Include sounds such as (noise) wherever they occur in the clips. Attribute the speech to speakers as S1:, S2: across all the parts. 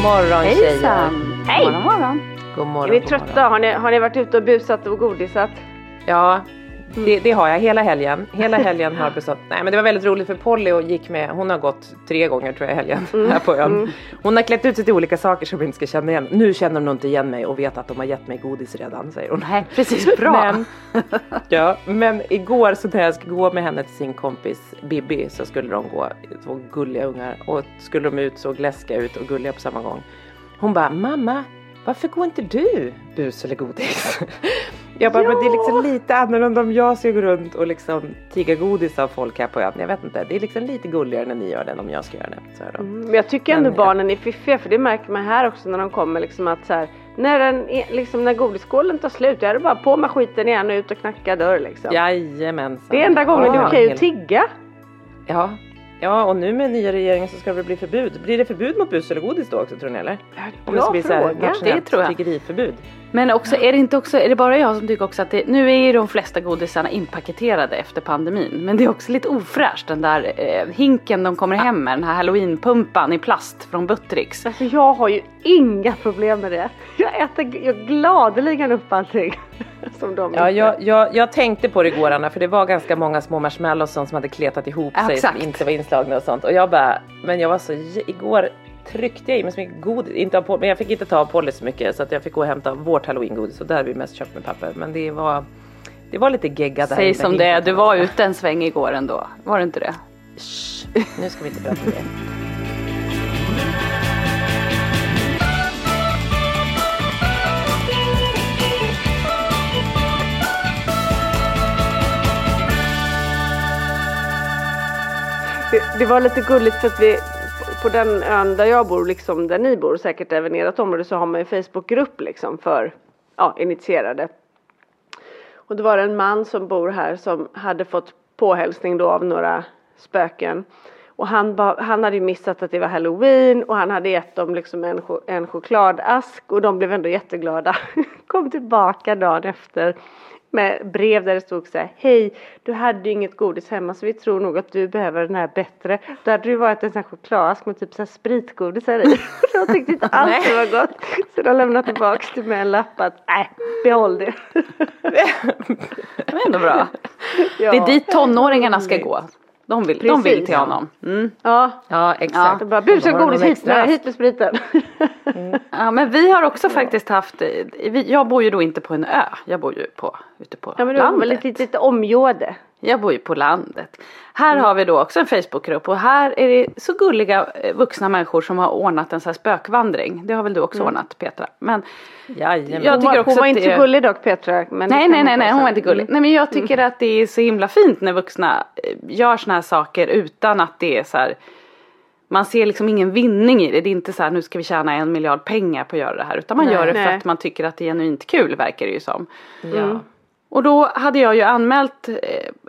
S1: God morgon tjejer.
S2: Hejsan!
S3: Hej!
S2: Morgon, morgon.
S1: God morgon,
S3: Är vi
S1: god
S3: trötta?
S1: morgon.
S3: Har ni, har ni varit ute och busat och godisat?
S1: Ja, det, det har jag hela helgen. Hela helgen har besökt. Nej men det var väldigt roligt för Polly och gick med. Hon har gått tre gånger tror jag helgen
S3: Mm.
S1: här på ön. Hon har klätt ut sig till olika saker som vi inte ska känna igen. Nu känner hon nog inte igen mig och vet att de har gett mig godis redan säger hon.
S2: Nej, precis. (laughs) Bra.
S1: Men, (laughs) ja, men igår så när jag skulle gå med henne till sin kompis Bibi så skulle de gå, två gulliga ungar och skulle de ut så läskiga ut och gulliga på samma gång. Hon bara, mamma varför går inte du bus eller godis? (laughs) Jag bara, men det är liksom lite annorlunda om jag ska gå runt och liksom tigga godis av folk här på ön. Jag vet inte, det är liksom lite gulligare när ni gör det än om jag ska göra det. Så är det.
S3: Mm, Men jag tycker ändå
S1: Men, ja.
S3: barnen är fiffiga för det märker man här också när de kommer liksom att så här, när, den, liksom, när godisskålen tar slut, jag är det bara på med skiten igen och ut och knacka dörr liksom.
S1: Jajamensan.
S3: Det är enda gången
S1: Ja,
S3: okej att
S1: helt-
S3: tigga.
S1: Ja. Ja, och nu med nya regeringen så ska det bli förbud. Blir det förbud mot bus eller godis då också tror ni eller? Om det ska bli så här
S3: fråga.
S2: Det tror jag.
S1: tiggeriförbud.
S2: Men också, är det inte också, är det bara jag som tycker också att det, nu är ju de flesta godisarna inpaketerade efter pandemin. Men det är också lite ofräscht den där eh, hinken de kommer hem med, den här halloweenpumpan i plast från Buttricks.
S3: Alltså jag har ju inga problem med det. Jag äter jag gladeligen upp allting. Som de
S1: Ja, jag, jag, jag tänkte på det igår Anna, för det var ganska många små marshmallows som hade kletat ihop
S2: Ja,
S1: sig
S2: exakt.
S1: som inte var inslagna och sånt. Och jag bara, men jag var så, igår tryckte jag i mig så mycket godis, inte av, men jag fick inte ta av Polly så mycket så att jag fick gå och hämta vårt halloweengodis och där har vi mest köpt med papper. Men det var, det var lite gegga där.
S2: Säg som det är, du var ute en sväng igår ändå. Var det inte det?
S1: Shh, nu ska vi inte prata om det.
S3: Det, det var lite gulligt för att vi på den ön där jag bor, liksom där ni bor, säkert även i ert område, så har man en Facebookgrupp liksom för ja, initierade. Och det var en man som bor här som hade fått påhälsning då av några spöken. Och han, ba, han hade ju missat att det var halloween och han hade gett dem liksom en, ch- en chokladask och de blev ändå jätteglada. (laughs) Kom tillbaka dagen efter med brev där det stod så här Hej, du hade ju inget godis hemma så vi tror nog att du behöver den här bättre. Då hade det ju varit en sån här chokladask med typ så här spritgodis här i. De tyckte inte alls det var gott. Så de lämnade tillbaks till mig en lapp att nej, behåll det. (laughs)
S2: Det var ändå bra.
S3: Ja.
S2: Det är dit tonåringarna ska gå. De vill, de vill till honom. Mm.
S3: Ja,
S1: Ja exakt.
S3: de bara godis hit med, hit med spriten.
S2: Ja men vi har också faktiskt haft, eh, jag bor ju då inte på en ö, jag bor ju på, ute på
S3: Ja men du har väl
S2: landet.
S3: ett litet område.
S2: Jag bor ju på landet. Här har vi då också en Facebookgrupp och här är det så gulliga eh, vuxna människor som har ordnat en sån här spökvandring. Det har väl du också ordnat Petra? Men
S1: Jajamän.
S2: jag
S3: Hon
S2: tycker
S3: var,
S2: också
S3: hon var inte
S2: det
S3: gullig dock Petra. Men
S2: Nej nej nej, nej hon var inte gullig. Nej men jag tycker att det är så himla fint när vuxna eh, gör såna här saker utan att det är så här man ser liksom ingen vinning i det. Det är inte så här nu ska vi tjäna en miljard pengar på att göra det här. Utan man
S1: Nej.
S2: gör det för
S3: Nej.
S2: att man tycker att det är genuint kul verkar det ju som.
S1: Ja.
S2: Och då hade jag ju anmält eh,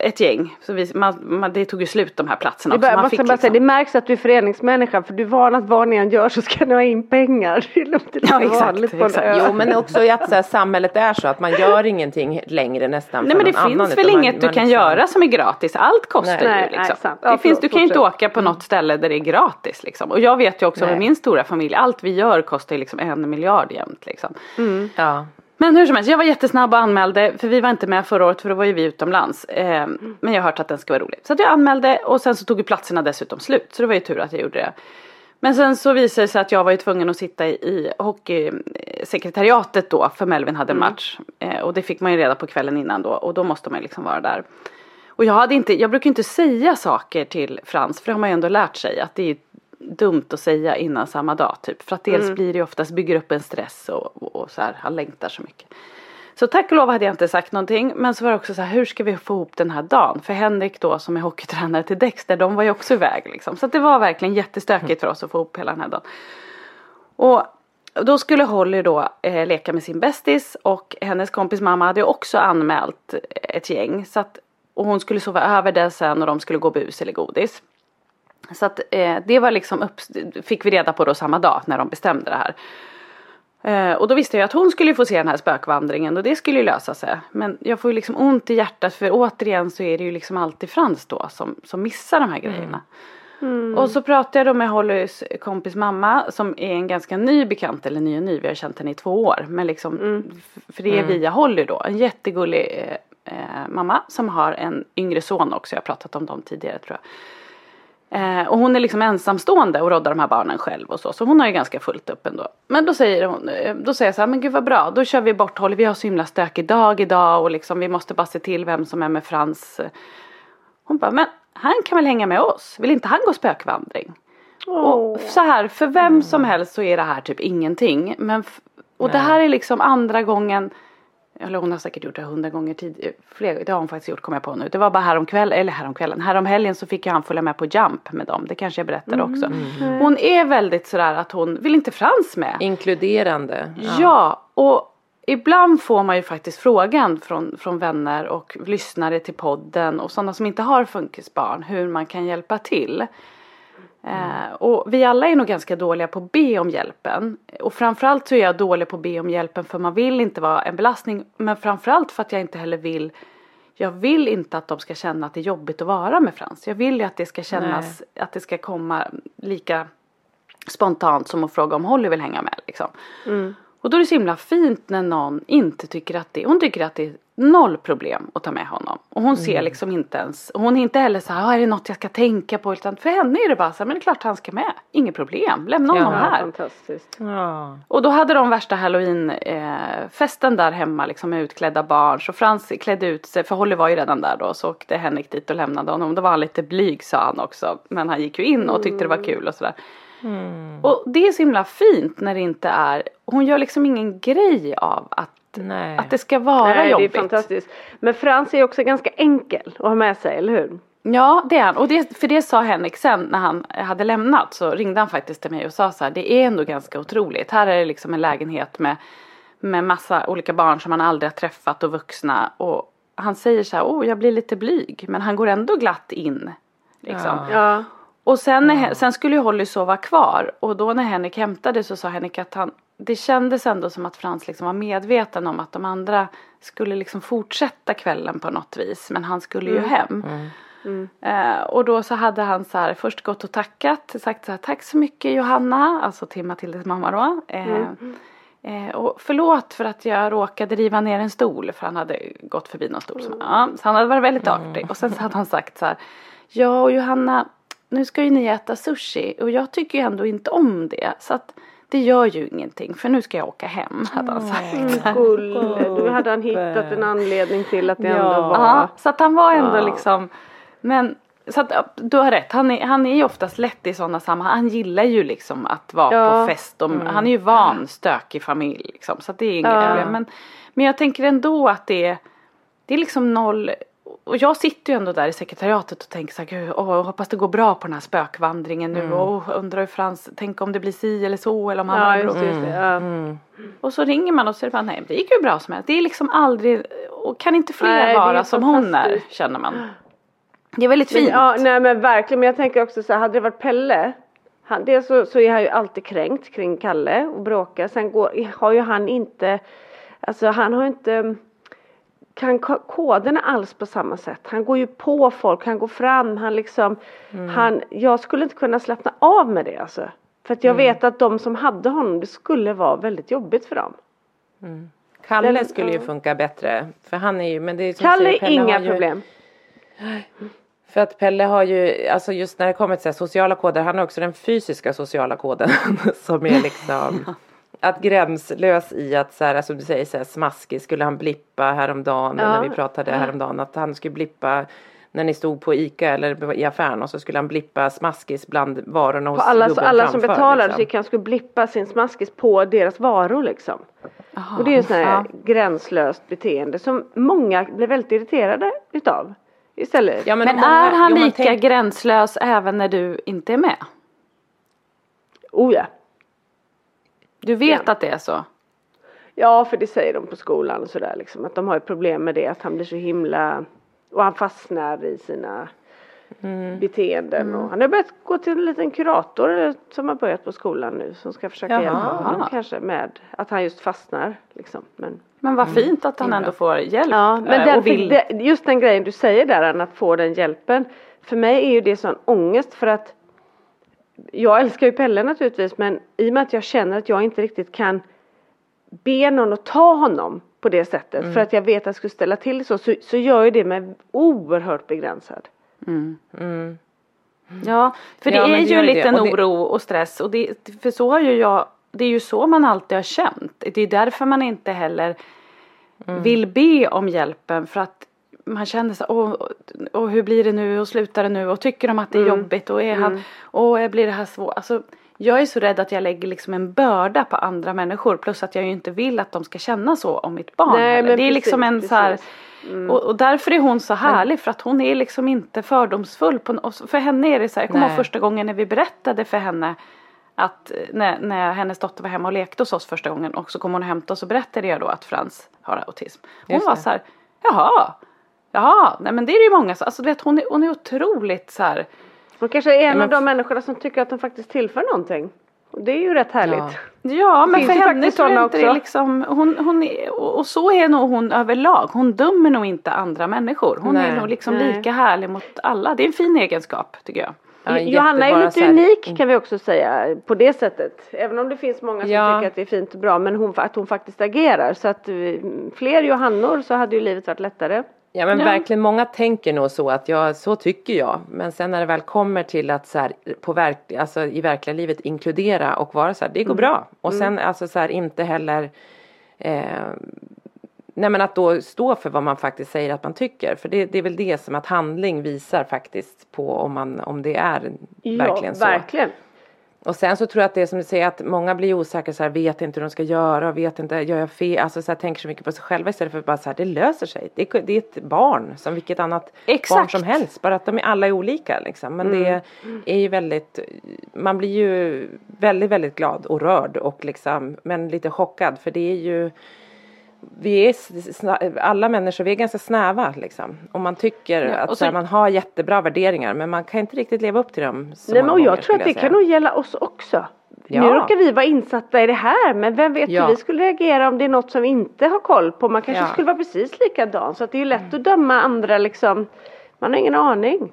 S2: ett gäng. Så vi, man, man, det tog ju slut de här platserna
S3: Det,
S2: också.
S3: bara,
S2: Man
S3: man
S2: fick
S3: bara säga,
S2: liksom-
S3: det märks att du är föreningsmänniska för du är van att vad ni än gör så ska ni ha in pengar. (laughs) Det låter lite
S2: Ja, exakt,
S3: vanligt på
S2: exakt.
S1: Jo men också att så här, samhället är så att man gör ingenting längre nästan
S2: Nej men det
S1: annan,
S2: finns
S1: utan
S2: väl
S1: man-
S2: inget du
S1: man
S2: kan
S1: liksom-
S2: göra som är gratis. Allt kostar
S3: Nej,
S2: ju
S3: nej,
S2: liksom. det
S3: Ja,
S2: finns, du kan ju inte åka på något ställe där det är gratis liksom. Och jag vet ju också
S1: Nej.
S2: med min stora familj, allt vi gör kostar ju liksom en miljard jämt liksom.
S1: Ja.
S2: Men hur som helst, jag var jättesnabb och anmälde för vi var inte med förra året för då var ju vi utomlands. Eh, men jag har hört att den ska vara rolig. Så jag anmälde och sen så tog ju platserna dessutom slut. Så det var ju tur att jag gjorde det. Men sen så visade det sig att jag var ju tvungen att sitta i, hockeysekretariatet då för Melvin hade en match. Eh, och det fick man ju reda på kvällen innan då och då måste man ju liksom vara där. Och jag hade inte, jag brukar inte säga saker till Frans för det har man ju ändå lärt sig att det är dumt att säga innan samma dag typ. För att dels blir det ju oftast, bygger upp en stress och, och, och så här, han längtar så mycket. Så tack och lov hade jag inte sagt någonting. Men så var det också så här, hur ska vi få ihop den här dagen? För Henrik då som är hockeytränare till Dexter, de var ju också iväg liksom. Så att det var verkligen jättestökigt för oss att få ihop hela den här dagen. Och då skulle Holly då eh, leka med sin bästis och hennes kompis mamma hade ju också anmält ett gäng. Så att, och hon skulle sova över där sen och de skulle gå bus eller godis. Så att eh, det var liksom upp, fick vi reda på då samma dag när de bestämde det här. Eh, och då visste jag att hon skulle få se den här spökvandringen och det skulle ju lösa sig. Men jag får ju liksom ont i hjärtat för återigen så är det ju liksom alltid Frans då som, som missar de här grejerna. Och så pratade jag då med Hollys kompis mamma som är en ganska ny bekant, eller ny och ny, vi har känt henne i två år. Men liksom, f- för det är via Holly då, en jättegullig eh, eh, mamma som har en yngre son också, jag har pratat om dem tidigare tror jag. Eh, och hon är liksom ensamstående och råddar de här barnen själv och så. Så hon har ju ganska fullt upp ändå. Men då säger hon, eh, då säger jag så här, men gud vad bra, då kör vi bort Holly, vi har så himla stökig dag idag och liksom vi måste bara se till vem som är med Frans. Hon bara, men han kan väl hänga med oss, vill inte han gå spökvandring? Och så här, för vem som helst så är det här typ ingenting. Men och det här är liksom andra gången eller hon har säkert gjort det hundra gånger tidigare. Fler, det har hon faktiskt gjort kommer jag på nu. Det var bara häromkvällen, eller häromkvällen. Häromhelgen så fick jag han följa med på Jump med dem. Det kanske jag berättade också. Hon är väldigt sådär att hon, vill inte Frans med?
S1: Inkluderande.
S2: Ja, och ibland får man ju faktiskt frågan från, från vänner och lyssnare till podden och sådana som inte har funkisbarn hur man kan hjälpa till. Eh, och vi alla är nog ganska dåliga på att be om hjälpen. Och framförallt så är jag dålig på att be om hjälpen för man vill inte vara en belastning. Men framförallt för att jag inte heller vill jag vill inte att de ska känna att det är jobbigt att vara med Frans. Jag vill ju att det ska kännas, att det ska komma lika spontant som att fråga om Holly vill hänga med liksom. Och då är det så himla fint när någon inte tycker att det, hon tycker att det är noll problem att ta med honom. Och hon ser liksom inte ens, och hon är inte heller så här, "Ah, är det något jag ska tänka på? Utan för henne är det bara så här, men det är klart han ska med. Inget problem, lämna honom
S1: Ja,
S2: här.
S3: Fantastiskt.
S1: Ja.
S2: Och då hade de värsta halloween-festen där hemma liksom med utklädda barn. Så Frans klädde ut sig, för Holly var ju redan där då. Så åkte Henrik dit och lämnade honom. Då var han lite blyg sa han också. Men han gick ju in och tyckte det var kul och sådär. Och det är så himla fint när det inte är, hon gör liksom ingen grej av att,
S1: Nej.
S2: att det ska vara
S3: Nej, det är
S2: jobbigt.
S3: fantastiskt. Men Frans är också ganska enkel att ha med sig, eller hur?
S2: Ja det är han och det, för det sa Henrik sen när han hade lämnat så ringde han faktiskt till mig och sa så här det är ändå ganska otroligt. Här är det liksom en lägenhet med, med massa olika barn som han aldrig har träffat och vuxna och han säger så här oh jag blir lite blyg men han går ändå glatt in. Liksom.
S3: Ja.
S2: Och sen, när, sen skulle ju Holly sova kvar. Och då när Henrik hämtade så sa Henrik att han det kändes ändå som att Frans liksom var medveten om att de andra skulle liksom fortsätta kvällen på något vis. Men han skulle ju hem. Eh, och då så hade han så här först gått och tackat, sagt så här tack så mycket Johanna, alltså till Matildas mamma då. Eh, eh, och förlåt för att jag råkade riva ner en stol. För han hade gått förbi någon stol. Som, ja, så han hade varit väldigt artig. Och sen så hade han sagt så här, ja och Johanna nu ska ju ni äta sushi och jag tycker ju ändå inte om det. Så att det gör ju ingenting för nu ska jag åka hem hade han sagt.
S3: Mm, Gulle, då hade han hittat en anledning till att det
S1: Ja.
S3: ändå var.
S2: Ja, så att han var ändå
S3: Ja.
S2: liksom men så att du har rätt, han är, han är ju oftast lätt i sådana sammanhang. Han gillar ju liksom att vara
S3: Ja.
S2: på fest. Och, Han är ju van stökig familj liksom. Så att det är inget
S3: Ja.
S2: problem. Men, men jag tänker ändå att det är, det är liksom noll. Och jag sitter ju ändå där i sekretariatet och tänker så här, gud, åh, hoppas det går bra på den här spökvandringen nu. Och undrar hur Frans, tänk om det blir si eller så eller om han
S3: Ja. Just det. Ja.
S2: Och så ringer man och så är det bara, nej det gick ju bra som helst. Det är liksom aldrig, och kan inte fler
S3: Nej,
S2: vara som hon är, känner man. Det är väldigt fint.
S3: ja, nej men verkligen, men jag tänker också så här, hade det varit Pelle han, dels så, så är han ju alltid kränkt kring Kalle och bråkar. Sen går, har ju han inte, alltså han har inte kan ko- koderna alls på samma sätt. Han går ju på folk, han går fram, han liksom, han, jag skulle inte kunna slappna av med det alltså. För att jag vet att de som hade honom, det skulle vara väldigt jobbigt för dem.
S1: Kalle
S3: Den-
S1: skulle ju funka bättre. För han är ju, men det är som
S3: Kalle
S1: säger, Pelle
S3: inga
S1: ju,
S3: problem.
S1: För att Pelle har ju, alltså just när det kommer till så sociala koder, han har också den fysiska sociala koden (laughs) som är liksom att gränslös i att så här, som du säger så här, smaskig skulle han blippa häromdagen
S3: Ja.
S1: när vi pratade häromdagen att han skulle blippa när ni stod på Ica eller i affären och så skulle han blippa smaskis bland varorna hos
S3: På alla,
S1: gubben
S3: alla som
S1: framför,
S3: betalade
S1: liksom.
S3: så gick han skulle blippa sin smaskis på deras varor liksom. Och det är ju sån här
S2: Ja.
S3: gränslöst beteende som många blir väldigt irriterade utav. Istället.
S1: Ja,
S2: Men
S1: om många-
S2: är han
S1: jo,
S2: lika
S1: tänk-
S2: gränslös även när du inte är med?
S3: Oh ja.
S2: Du vet
S3: Ja.
S2: att det är så?
S3: Ja, för det säger de på skolan och sådär liksom. Att de har ju problem med det. Att han blir så himla... Och han fastnar i sina
S1: Mm.
S3: beteenden. Och han har börjat gå till en liten kurator eh, som har börjat på skolan nu. Som ska försöka
S1: Jaha.
S3: hjälpa honom kanske med att han just fastnar. Liksom. Men,
S2: Men vad fint att han ändå får hjälp
S3: ja,
S2: eh,
S3: men den,
S2: och vill.
S3: just den grejen du säger där, Anna, att få den hjälpen. För mig är ju det sån ångest för att jag älskar ju Pelle naturligtvis men i och med att jag känner att jag inte riktigt kan be någon att ta honom på det sättet
S2: Mm.
S3: för att jag vet att jag skulle ställa till så, så, så gör ju det mig oerhört begränsad.
S2: Ja, för
S1: Ja,
S2: det
S1: men
S2: är
S1: det
S2: ju en liten
S1: Och det-
S2: oro och stress och det, för så har ju jag, det är ju så man alltid har känt. Det är därför man inte heller
S1: Mm.
S2: vill be om hjälpen för att man känner så åh, åh hur blir det nu och slutar det nu och tycker de att det är
S1: Mm.
S2: jobbigt och är han, åh blir det här svårt. Alltså, jag är så rädd att jag lägger liksom en börda på andra människor plus att jag ju inte vill att de ska känna så om mitt barn
S3: Nej,
S2: Det är liksom en
S3: precis,
S2: så här,
S3: precis.
S2: och, och därför är hon så härlig för att hon är liksom inte fördomsfull. På, och för henne är det så här, jag kommer ihåg första gången när vi berättade för henne att eh, när, när hennes dotter var hemma och lekte hos oss första gången och så kom hon och hämtade och så berättade jag då att Frans har autism. Hon var så här, jaha, jaha, nej men det är det ju många som, alltså du vet hon är, hon är otroligt så här,
S3: Hon kanske är en
S1: men
S3: av de människorna som tycker att de faktiskt tillför någonting. Och det är ju rätt härligt.
S1: Ja.
S2: Ja men för henne
S3: faktiskt
S2: tror jag
S3: sådana
S2: inte det är
S3: också.
S2: liksom, hon, hon är, och så är nog hon överlag. Hon dömer nog inte andra människor. Hon är
S1: Nej.
S2: nog liksom
S3: Nej.
S2: lika härlig mot alla. Det är en fin egenskap tycker jag.
S1: Ja,
S3: Johanna är lite
S1: så
S3: unik kan vi också säga på det sättet. Även om det finns många som
S1: Ja.
S3: tycker att det är fint och bra men hon, att hon faktiskt agerar. Så att eh, fler Johannor så hade ju livet varit lättare.
S1: Ja men
S2: Ja.
S1: verkligen, många tänker nog så att ja, så tycker jag. Men sen när det väl kommer till att så här, på verk, alltså, i verkliga livet inkludera och vara så här, det går bra. Och sen alltså så här inte heller eh, Nej men att då stå för vad man faktiskt säger att man tycker. För det, det är väl det som att handling visar faktiskt på om, man, om det är verkligen
S3: ja,
S1: så.
S3: verkligen.
S1: Och sen så tror jag att det är som du säger att många blir osäkra så här, vet inte hur de ska göra och vet inte, gör jag fel? Alltså så här, tänker så mycket på sig själva istället för att bara så här, det löser sig. Det är, det är ett barn som vilket annat barn
S2: Exakt.
S1: som helst. Bara att de är alla är olika liksom. Men det är ju väldigt, man blir ju väldigt, väldigt glad och rörd och liksom, men lite chockad för det är ju vi är alla människor, vi är ganska snäva liksom. Och man tycker
S2: Ja,
S1: att
S2: och
S1: så här, man har jättebra värderingar men man kan inte riktigt leva upp till dem så
S3: Nej men och jag
S1: gånger,
S3: tror att det
S1: säga.
S3: kan nog gälla oss också.
S1: Ja.
S3: Nu råkar vi vara insatta i det här men vem vet
S1: Ja.
S3: hur vi skulle reagera om det är något som vi inte har koll på. Man kanske
S1: Ja.
S3: skulle vara precis likadan så att det är ju lätt att döma andra liksom. Man har ingen aning.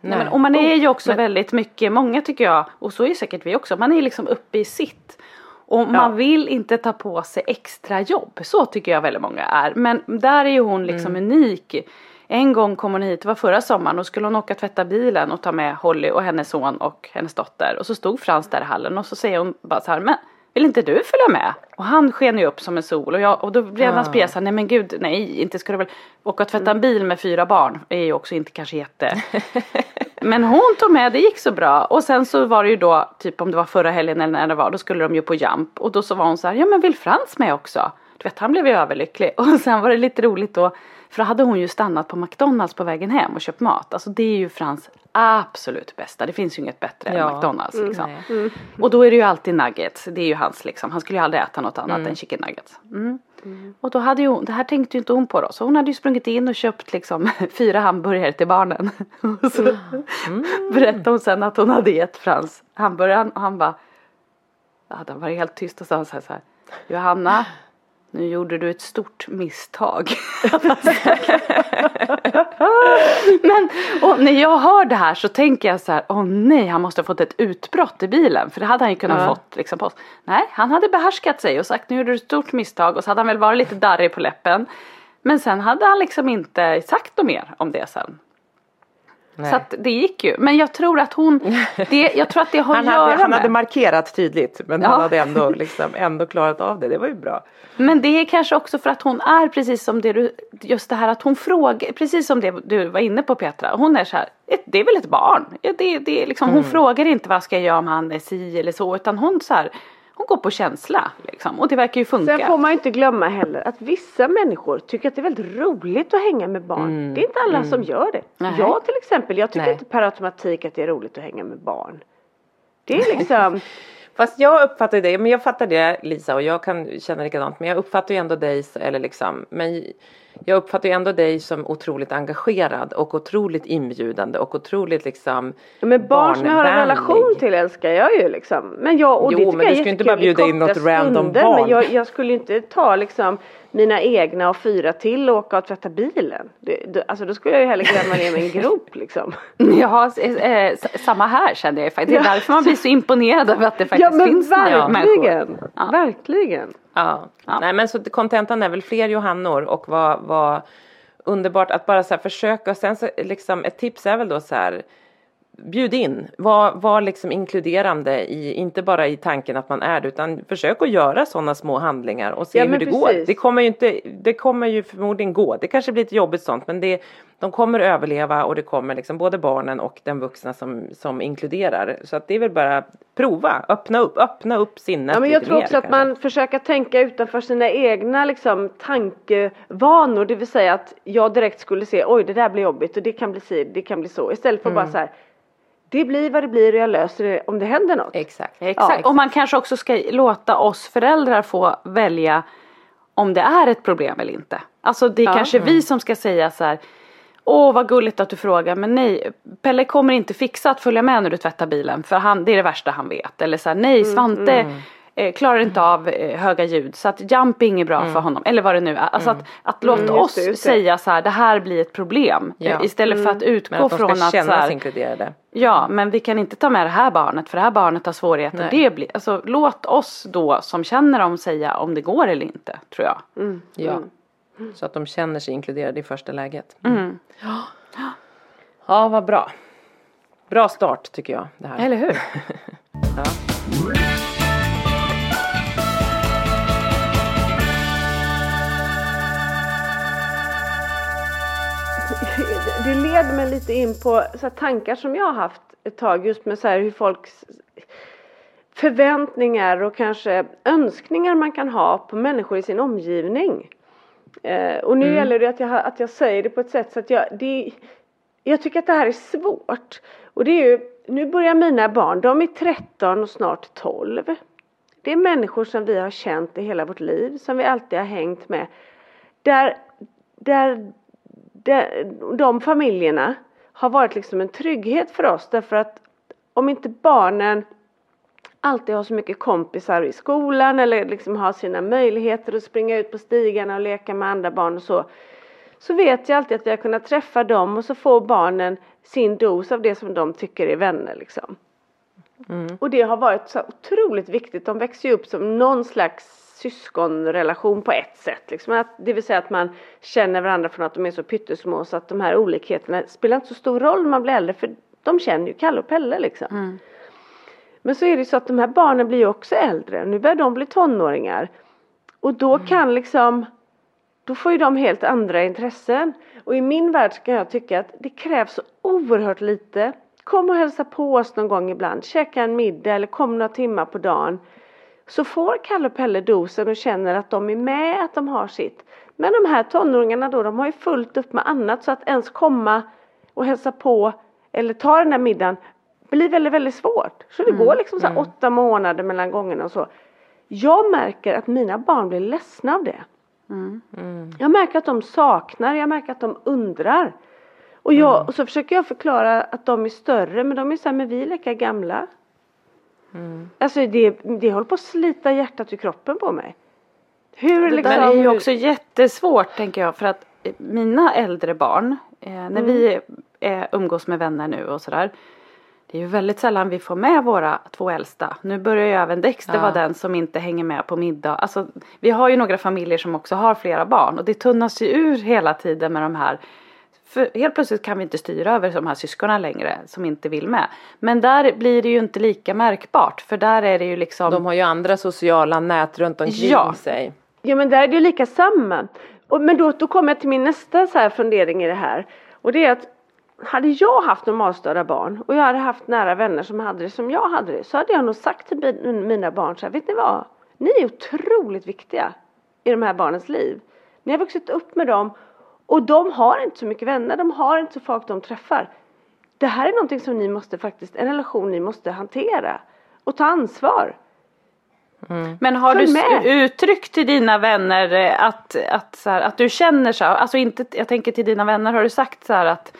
S2: Nej, men, och man är ju också väldigt mycket, många tycker jag, och så är säkert vi också, man är liksom uppe i sitt. Och man vill inte ta på sig extra jobb, så tycker jag väldigt många är. Men där är ju hon liksom unik. En gång kom hon hit, det var förra sommaren, och skulle hon åka och tvätta bilen och ta med Holly och hennes son och hennes dotter. Och så stod Frans där i hallen och så säger hon bara så här, men vill inte du följa med? Och han sken ju upp som en sol och, jag, och då blev hans såhär, nej men gud, nej inte du väl åka och tvätta en bil med fyra barn är ju också inte kanske jätte (laughs) Men hon tog med, det gick så bra. Och sen så var det ju då, typ om det var förra helgen eller när det var, då skulle de ju på Jump och då så var hon så här, ja men vill Frans med också? Du vet han blev ju överlycklig. (laughs) Och sen var det lite roligt då för då hade hon ju stannat på McDonalds på vägen hem och köpt mat. Alltså det är ju Frans absolut bästa. Det finns ju inget bättre
S1: Ja.
S2: än McDonalds liksom.
S1: Nej.
S2: Och då är det ju alltid nuggets. Det är ju hans liksom. Han skulle ju aldrig äta något annat än chicken nuggets. Mm. Och då hade ju hon, det här tänkte ju inte hon på då. Så hon hade ju sprungit in och köpt liksom (laughs) fyra hamburgare till barnen. (laughs) Och så berättade hon sen att hon hade gett Frans hamburgaren och han bara Ja, han var helt tyst och sa så här, så här Johanna, nu gjorde du ett stort misstag. (laughs) Men när jag hör det här så tänker jag så här, åh nej, han måste ha fått ett utbrott i bilen. För det hade han ju kunnat
S1: Ja.
S2: fått liksom på oss. Nej, han hade behärskat sig och sagt nu gjorde du ett stort misstag och så hade han väl varit lite darrig på läppen. Men sen hade han liksom inte sagt något mer om det sen.
S1: Nej.
S2: Så att det gick ju. Men jag tror att hon, det, jag tror att det har (laughs)
S1: han,
S2: att göra
S1: hade, han
S2: med.
S1: hade markerat tydligt men
S2: Ja.
S1: han hade ändå, (laughs) liksom, ändå klarat av det. Det var ju bra.
S2: Men det är kanske också för att hon är precis som det du, just det här att hon frågar, precis som det du var inne på Petra. Hon är så här, "Ett- det är väl ett barn. Det, det liksom, Hon frågar inte vad ska jag göra om han är si eller så utan hon så här, hon går på känsla liksom. Och det verkar ju funka.
S3: Sen får man ju inte glömma heller att vissa människor tycker att det är väldigt roligt att hänga med barn. Det är inte alla som gör det.
S2: Nej.
S3: Jag till exempel, jag tycker
S1: Nej.
S3: inte per automatik att det är roligt att hänga med barn. Det är liksom, (laughs)
S1: Fast jag uppfattar det, men jag fattar det Lisa och jag kan känna likadant men jag uppfattar ju ändå dig, eller liksom, men jag uppfattar ju ändå dig som otroligt engagerad och otroligt inbjudande och otroligt liksom
S3: Ja, men barn som jag har en relation till älskar jag ju liksom. Men jag, och
S1: Jo,
S3: det
S1: men
S3: jag
S1: du ju inte bara bjuda in något random
S3: stunder,
S1: barn.
S3: Men jag, jag skulle inte ta liksom mina egna och fyra till och åka och tvätta bilen. Det, det, alltså då skulle jag ju hellre gräva ner mig i en grop liksom. (laughs)
S2: Ja, eh, samma här kände jag faktiskt. Det är därför man blir så imponerad över att det faktiskt
S3: ja men
S2: finns några människor.
S3: verkligen,
S2: Ja.
S3: verkligen.
S1: Ja.
S2: Ja.
S1: nej men så kontentan är väl fler Johannor och vad, vad underbart att bara så här försöka och sen så liksom ett tips är väl då så här bjud in, var, var liksom inkluderande i, inte bara i tanken att man är det utan försök att göra sådana små handlingar och se
S3: Ja,
S1: hur det går.
S3: precis.
S1: Det kommer ju inte, det kommer ju förmodligen gå, det kanske blir lite jobbigt sånt men det, de kommer överleva och det kommer liksom både barnen och den vuxna som, som inkluderar. Så att det är väl bara prova, öppna upp, öppna upp sinnet
S3: Ja, men jag tror
S1: mer
S3: också att
S1: kanske.
S3: man försöker tänka utanför sina egna liksom, tankevanor. Det vill säga att jag direkt skulle se oj det där blir jobbigt och det kan bli si, det kan bli så. Istället för
S1: Mm.
S3: bara så här det blir vad det blir och jag löser det om det händer något.
S1: Exakt.
S2: Exakt. Och man kanske också ska låta oss föräldrar få välja om det är ett problem eller inte. Alltså det är kanske vi som ska säga så här. Åh vad gulligt att du frågar men nej Pelle kommer inte fixa att följa med när du tvättar bilen för han, det är det värsta han vet. Eller så här, nej Svante eh, klarar inte av eh, höga ljud så att jumping är bra för honom. Eller vad det nu är. Alltså att, att låta
S3: Mm,
S2: oss
S3: det,
S2: säga så här det här blir ett problem.
S1: Ja.
S2: Istället för att utgå
S1: Men att
S2: från att så här,
S1: sig inkluderade.
S2: Ja, men vi kan inte ta med det här barnet för det här barnet har svårigheter.
S1: Nej.
S2: Det blir, alltså, låt oss då som känner dem säga om det går eller inte, tror jag.
S1: Ja. Så att de känner sig inkluderade i första läget.
S2: Mm. (gasps)
S1: Ja, vad bra. Bra start tycker jag. Det här.
S2: Eller hur? (laughs)
S3: Det leder mig lite in på så tankar som jag har haft ett tag just med så hur folks förväntningar och kanske önskningar man kan ha på människor i sin omgivning. Eh, och nu gäller det att jag, att jag säger det på ett sätt så att jag, det, jag tycker att det här är svårt. Och det är ju, nu börjar mina barn, de är 13 och snart 12. Det är människor som vi har känt i hela vårt liv, som vi alltid har hängt med. Där, där, där de familjerna har varit liksom en trygghet för oss därför att om inte barnen alltid har så mycket kompisar i skolan eller liksom har sina möjligheter att springa ut på stigarna och leka med andra barn och så. Så vet jag alltid att vi har kunnat träffa dem och så får barnen sin dos av det som de tycker är vänner liksom. Och det har varit så otroligt viktigt. De växer ju upp som någon slags syskonrelation på ett sätt. Liksom. Att, det vill säga att man känner varandra från att de är så pyttesmå så att de här olikheterna spelar inte så stor roll när man blir äldre för de känner ju Kalle och Pelle liksom. Men så är det så att de här barnen blir ju också äldre. Nu börjar de bli tonåringar. Och då
S1: Mm.
S3: kan liksom då får ju de helt andra intressen. Och i min värld kan jag tycka att det krävs så oerhört lite. Kom och hälsa på oss någon gång ibland. Käka en middag eller kom några timmar på dagen. Så får Kalle och Pelle dosen och känner att de är med, att de har sitt. Men de här tonåringarna då, de har ju fullt upp med annat så att ens komma och hälsa på eller ta den där middagen blir väldigt, väldigt svårt. Så det går liksom så här åtta månader mellan gångerna och så. Jag märker att mina barn blir ledsna av det. Jag märker att de saknar, jag märker att de undrar. Och, jag, och så försöker jag förklara att de är större men de är så här, men vi är lika gamla. Alltså det, det håller på att slita hjärtat ur kroppen på mig. Hur
S2: Det
S3: liksom,
S2: där är ju också jättesvårt tänker jag för att eh, mina äldre barn, eh, när
S3: Mm.
S2: vi eh, umgås med vänner nu och sådär. Det är ju väldigt sällan vi får med våra två äldsta. Nu börjar ju även Dexter
S1: Ja.
S2: vara den som inte hänger med på middag. Alltså, vi har ju några familjer som också har flera barn och det tunnas ju ur hela tiden med de här. För helt plötsligt kan vi inte styra över de här syskonen längre som inte vill med. Men där blir det ju inte lika märkbart för där är det ju liksom.
S1: De har ju andra sociala nät runt omkring
S2: Ja.
S1: sig.
S3: Ja men där är det ju lika samma. Och, men då, då kommer jag till min nästa så här fundering i det här. Och det är att hade jag haft normalstörda barn och jag hade haft nära vänner som hade det som jag hade det så hade jag nog sagt till min- mina barn så här, vet ni vad? Ni är otroligt viktiga i de här barnens liv. Ni har vuxit upp med dem och de har inte så mycket vänner, de har inte så folk de träffar. Det här är någonting som ni måste faktiskt, en relation ni måste hantera och ta ansvar.
S2: Men har
S3: Följ
S2: du
S3: med.
S2: uttryckt till dina vänner eh, att, att, så här, att du känner så här, alltså inte, jag tänker till dina vänner, har du sagt så här att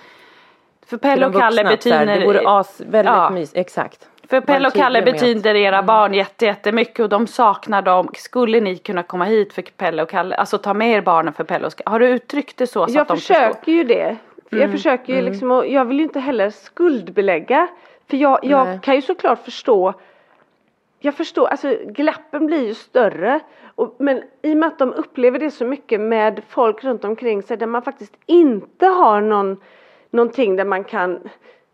S2: för Pelle och Kalle betyder,
S1: Det vore as, väldigt
S2: Ja.
S1: mys, exakt.
S2: För Pelle och Kalle
S1: med
S2: betyder era barn jätte, jättemycket och de saknar dem. Skulle ni kunna komma hit för Pelle och Kalle, alltså ta med er barnen för Pelle och Kalle? Har du uttryckt det så, så
S3: jag
S2: att de
S3: försöker
S2: förstår?
S3: ju det. Jag försöker ju liksom och jag vill ju inte heller skuldbelägga. För jag, jag kan ju såklart förstå jag förstår, alltså glappen blir ju större. Och, men i och med att de upplever det så mycket med folk runt omkring sig där man faktiskt inte har någon, någonting där man kan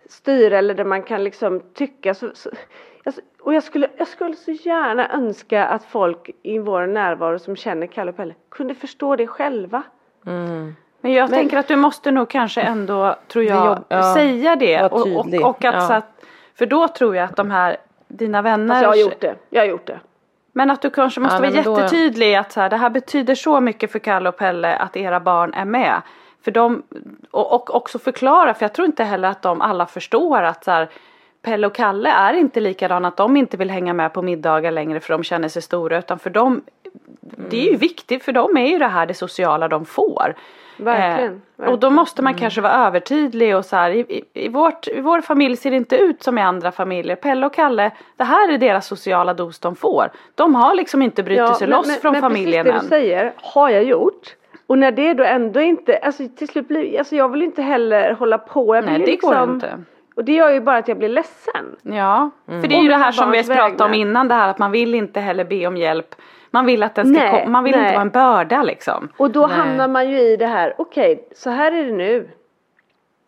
S3: styra eller där man kan liksom tycka så, så och jag skulle, jag skulle så gärna önska att folk i vår närvaro som känner Kalle och Pelle kunde förstå det själva.
S2: Men jag
S3: Men-
S2: tänker att du måste nog kanske ändå, tror jag,
S1: jobb- ja,
S2: säga det. Och, och, och att,
S1: Ja.
S2: så att, för då tror jag att de här, dina vänner.
S3: Alltså jag har gjort det, jag har gjort det.
S2: Men att du kanske måste
S1: Ja,
S2: vara
S1: men då-
S2: jättetydlig att så här, det här betyder så mycket för Kalle och Pelle att era barn är med. För de, och, och också förklara, för jag tror inte heller att de alla förstår att så här, Pelle och Kalle är inte likadana, att de inte vill hänga med på middagar längre för de känner sig stora utan för dem, det är ju viktigt för dem är ju det här det sociala de får.
S3: Verkligen,
S2: Eh, och då måste man kanske vara övertydlig och så här, i, i, i, vårt, i vår familj ser det inte ut som i andra familjer. Pelle och Kalle, det här är deras sociala dos de får. De har liksom inte brutit sig loss från familjen
S3: precis det
S2: än.
S3: du säger har jag gjort. Och när det då ändå inte, alltså till slut blir, alltså jag vill inte heller hålla på. Jag
S2: Nej, det
S3: liksom,
S2: går inte.
S3: Och det gör ju bara att jag blir ledsen.
S2: Ja, för det är
S3: Om
S2: ju det här som vi pratat om innan det här att man vill inte heller be om hjälp. Man vill att den ska
S3: Nej,
S2: man vill
S3: nej.
S2: inte vara en börda liksom.
S3: Och då
S1: Nej.
S3: hamnar man ju i det här, okej, så här är det nu.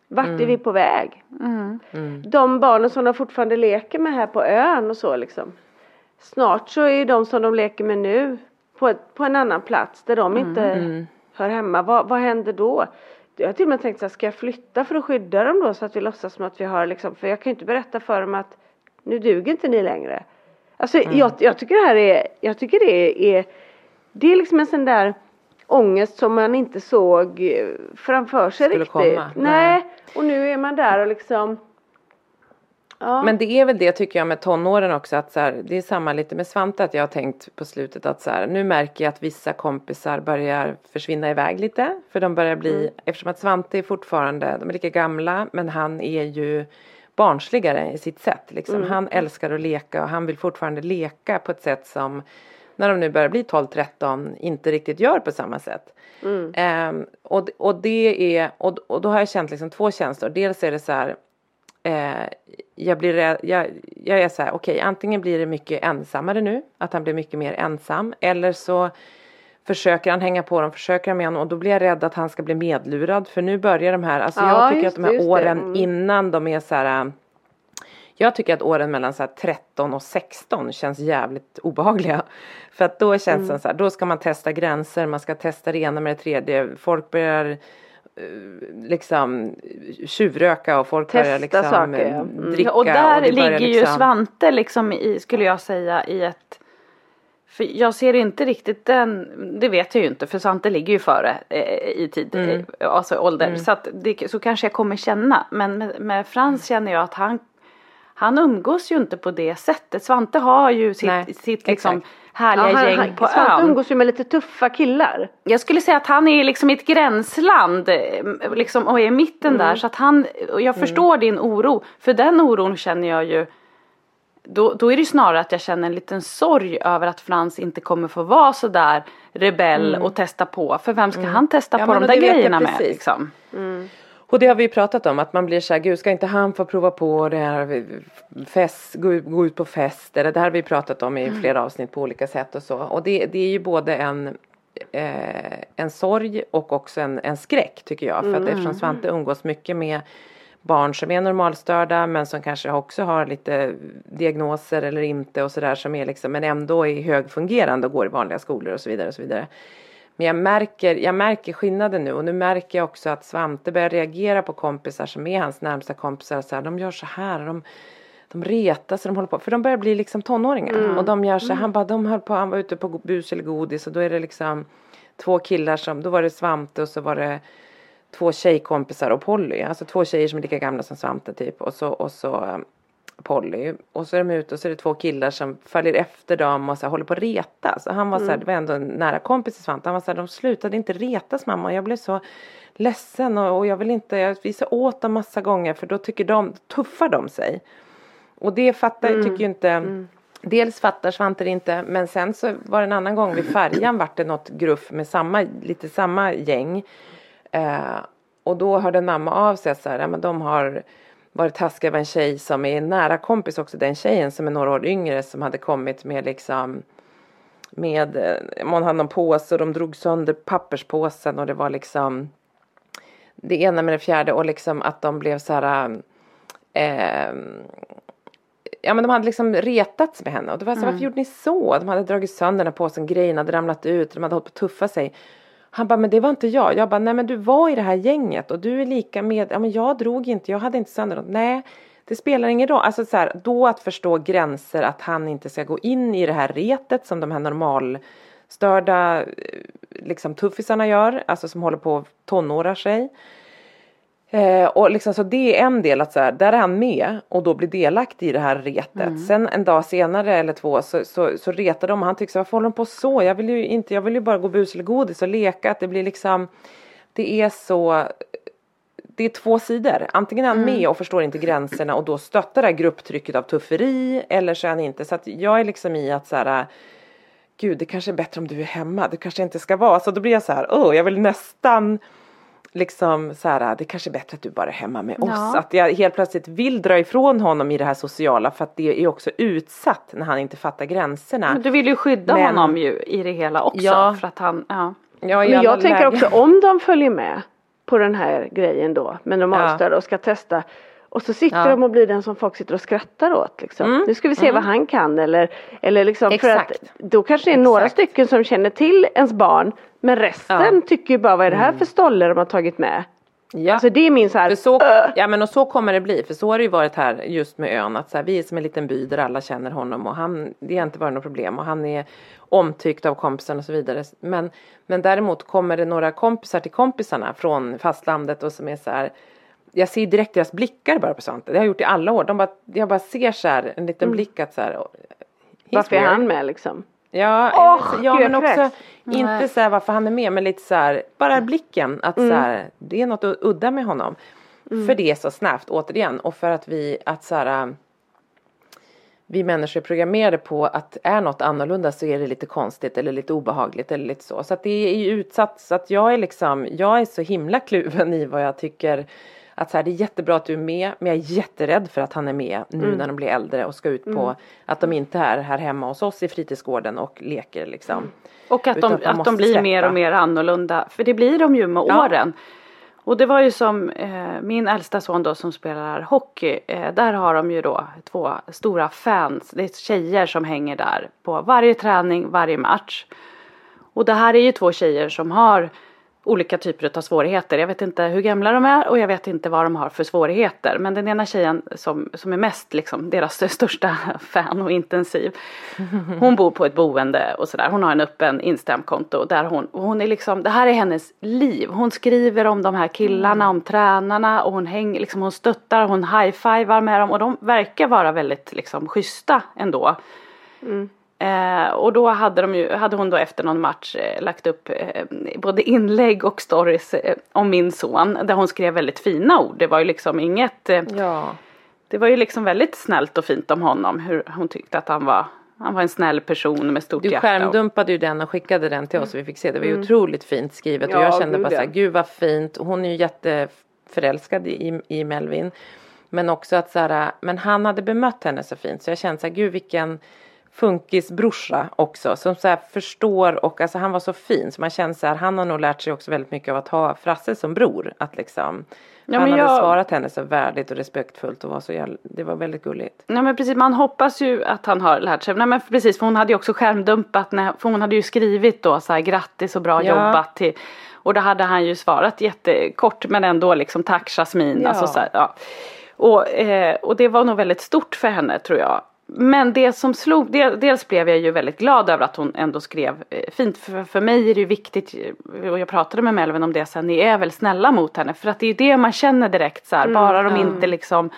S3: Vart är vi på väg? De barnen som de fortfarande leker med här på ön och så liksom. Snart så är de som de leker med nu på, ett, på en annan plats där de inte hör hemma. Vad, vad händer då? Jag har till och med tänkt så här, ska jag flytta för att skydda dem då så att vi låtsas som att vi har liksom, för jag kan ju inte berätta för dem att nu duger inte ni längre. Alltså jag, jag tycker det här är, jag tycker det är, det är liksom en sån där ångest som man inte såg framför sig
S1: Skulle
S3: riktigt.
S1: komma,
S3: Nej. och nu är man där och liksom Ja.
S1: Men det är väl det tycker jag med tonåren också att så här, det är samma lite med Svante att jag har tänkt på slutet att så här, nu märker jag att vissa kompisar börjar försvinna iväg lite för de börjar bli,
S3: Mm.
S1: eftersom att Svante är fortfarande, de är lika gamla men han är ju barnsligare i sitt sätt liksom.
S3: Mm.
S1: Han älskar att leka och han vill fortfarande leka på ett sätt som när de nu börjar bli 12-13 inte riktigt gör på samma sätt.
S3: Mm.
S1: Ehm, och, och det är, och, och då har jag känt liksom två känslor. Dels är det så här, eh, jag blir rädd, jag, jag är så här, okej antingen blir det mycket ensammare nu, att han blir mycket mer ensam. Eller så försöker han hänga på dem, försöker han med honom och då blir jag rädd att han ska bli medlurad. För nu börjar de här, alltså
S3: Ja,
S1: jag tycker att de här åren
S3: Mm.
S1: innan de är så här Jag tycker att åren mellan så här 13 och 16 känns jävligt obehagliga. För att då känns det så här, då ska man testa gränser, man ska testa det ena med det tredje. Folk börjar eh, liksom tjuvröka och folk
S3: Testa
S1: börjar liksom
S3: saker,
S1: eh.
S3: Mm.
S1: dricka.
S2: och där
S1: börjar
S2: ligger ju
S1: liksom-
S2: Svante liksom i, skulle jag säga, i ett för jag ser inte riktigt den, det vet jag ju inte för Svante ligger ju före eh, i tid,
S1: Mm.
S2: eh, alltså ålder. Så att det, så kanske jag kommer känna. Men med, med Frans känner jag att han, han umgås ju inte på det sättet. Svante har ju
S1: Nej,
S2: sitt, sitt liksom
S1: exakt.
S2: Härliga
S3: Ja, han,
S2: gäng
S3: han,
S2: på
S3: Svante
S2: ön.
S3: umgås ju med lite tuffa killar.
S2: Jag skulle säga att han är liksom i ett gränsland eh, liksom, och är i mitten där. Så att han, och jag förstår din oro. För den oron känner jag ju. Då, då är det snarare att jag känner en liten sorg över att Frans inte kommer få vara så där rebell och testa på. För vem ska han testa
S1: Ja,
S2: på de där grejerna med liksom?
S1: Och det har vi ju pratat om att man blir så här, gud ska inte han få prova på det här fest, gå, ut- gå ut på fest eller det här har vi pratat om i flera avsnitt på olika sätt och så. Och det, det är ju både en, eh, en sorg och också en, en skräck tycker jag. För att eftersom Svante umgås mycket med barn som är normalstörda men som kanske också har lite diagnoser eller inte och sådär som är liksom men ändå är högfungerande och går i vanliga skolor och så vidare och så vidare. Men jag märker, jag märker skillnaden nu och nu märker jag också att Svante börjar reagera på kompisar som är hans närmsta kompisar. Så här, de gör så här, de, de retar sig, de håller på. För de börjar bli liksom tonåringar. Och de gör så här, han bara, de höll på, han var ute på bus eller godis och då är det liksom två killar som, då var det Svante och så var det två tjejkompisar och Polly. Alltså två tjejer som är lika gamla som Svante typ. Och så, och så Polly. Och så är de ute och så är det två killar som följer efter dem och så här, håller på att reta. Så han var så här, det var ändå en nära kompis till Svante. Han var så här, de slutade inte retas mamma. Jag blev så ledsen och, och jag vill inte, jag visar åt dem massa gånger för då tycker de, tuffar de sig. Och det fattar, tycker ju inte, dels fattar Svante det inte men sen så var det en annan gång vid färjan vart det något gruff med samma, lite samma gäng. Eh, och då hörde en mamma av sig så här, ja, men de har varit taskiga med en tjej som är nära kompis också, den tjejen som är några år yngre som hade kommit med liksom med, eh, man hade någon påse och de drog sönder papperspåsen och det var liksom det ena med det fjärde och liksom att de blev så här eh, Ja men de hade liksom retats med henne och då var så, varför gjorde ni så? De hade dragit sönder den här påsen, grejerna hade ramlat ut, de hade hållit på att tuffa sig. Han bara, men det var inte jag. Jag bara, nej men du var i det här gänget och du är lika med, ja men jag drog inte, jag hade inte sönder något. Nej, det spelar ingen roll. Alltså så här, då att förstå gränser, att han inte ska gå in i det här retet som de här normalstörda eh, liksom tuffisarna gör, alltså som håller på att tonårar sig. Eh, och liksom, så det är en del att så här, där är han med och då blir delaktig i det här retet. Sen en dag senare eller två så, så, så retar de och han tycker så varför håller de på så? Jag vill ju inte, jag vill ju bara gå bus eller godis och leka. Att det blir liksom, det är så, det är två sidor. Antingen är han med och förstår inte gränserna och då stöttar det här grupptrycket av tufferi eller så är han inte. Så att jag är liksom i att så här, gud det kanske är bättre om du är hemma. Det kanske inte ska vara. Så då blir jag så här, åh jag vill nästan liksom så här, det kanske är bättre att du bara är hemma med oss.
S2: Ja.
S1: Att jag helt plötsligt vill dra ifrån honom i det här sociala för att det är också utsatt när han inte fattar gränserna.
S2: Men du vill ju skydda
S1: Men-
S2: honom ju i det hela också.
S1: Ja.
S2: För att han, ja.
S1: Ja,
S3: Men jag tänker
S1: lägen.
S3: också om de följer med på den här grejen då med normalstörda och ska testa och så sitter
S1: Ja.
S3: de och blir den som folk sitter och skrattar åt liksom. Nu ska vi se vad han kan eller, eller liksom för att
S1: Exakt.
S3: då kanske det är några
S1: Exakt.
S3: stycken som känner till ens barn men resten
S1: Ja.
S3: tycker ju bara vad är det här för stoller de har tagit med.
S1: Ja.
S3: Alltså det är min så här,
S1: För så,
S3: "Öh."
S1: ja men och så kommer det bli, för så har det ju varit här just med ön att så här, vi är som en liten by där alla känner honom och han, det har inte varit något problem och han är omtyckt av kompisarna och så vidare. Men, men däremot kommer det några kompisar till kompisarna från fastlandet och som är så här jag ser direkt deras blickar bara på sånt. Det har jag gjort i alla år. De bara, jag bara ser så här en liten blick att så här. oh,
S3: varför är han med liksom?
S1: Ja, eller, ja men också
S3: kräks.
S1: inte så här varför han är med men lite så här bara blicken att så här det är något udda med honom. För det är så snabbt återigen och för att vi att så här vi människor är programmerade på att är något annorlunda så är det lite konstigt eller lite obehagligt eller lite så. Så att det är ju utsatt så att jag är liksom, jag är så himla kluven i vad jag tycker att så här, det är jättebra att du är med men jag är jätterädd för att han är med nu när de blir äldre och ska ut på att de inte är här hemma hos oss i fritidsgården och leker liksom.
S2: Och att de,
S1: att man
S2: att de blir mer
S1: släppa.
S2: och mer annorlunda. För det blir de ju med
S1: Ja.
S2: åren. Och det var ju som eh, min äldsta son då som spelar hockey. Eh, där har de ju då två stora fans. Det är tjejer som hänger där på varje träning, varje match. Och det här är ju två tjejer som har olika typer av svårigheter. Jag vet inte hur gamla de är och jag vet inte vad de har för svårigheter. Men den ena tjejen som, som är mest liksom deras (laughs) största fan och intensiv. Hon bor på ett boende och sådär. Hon har en öppen Instagramkonto där hon, hon är liksom, det här är hennes liv. Hon skriver om de här killarna, om tränarna och hon hänger, liksom hon stöttar, hon high-fivar med dem och de verkar vara väldigt liksom schyssta ändå. Mm. Eh, och då hade, de ju, hade hon då efter någon match eh, lagt upp eh, både inlägg och stories eh, om min son där hon skrev väldigt fina ord. Det var ju liksom inget eh,
S1: Ja.
S2: Det var ju liksom väldigt snällt och fint om honom hur hon tyckte att han var Han var en snäll person med stort
S1: Du
S2: hjärta. och-
S1: skärmdumpade ju den och skickade den till oss och vi fick se. Det var ju otroligt fint skrivet och
S3: Ja,
S1: jag kände bara så här, gud vad fint. Hon är ju jätteförälskad i, i Melvin. Men också att så här, men han hade bemött henne så fint så jag kände så här, gud vilken funkisbrorsa också som så förstår och alltså han var så fin så man känner så här, han har nog lärt sig också väldigt mycket av att ha Frasse som bror. Att liksom,
S2: Ja,
S1: han hade
S2: jag-
S1: svarat henne så värdigt och respektfullt och var så jävla, det var väldigt gulligt.
S2: Nej men precis, man hoppas ju att han har lärt sig. Nej men precis, för hon hade ju också skärmdumpat, när, för hon hade ju skrivit då så här grattis och bra
S1: Ja.
S2: jobbat till. Och då hade han ju svarat jättekort men ändå liksom tack Jasmine.
S1: Ja.
S2: Alltså så här, ja. och, eh, och det var nog väldigt stort för henne tror jag. Men det som slog, del, dels blev jag ju väldigt glad över att hon ändå skrev eh, fint. För, för mig är det ju viktigt, eh, och jag pratade med Melvin om det sen, ni är väl snälla mot henne. För att det är ju det man känner direkt så här, bara de inte liksom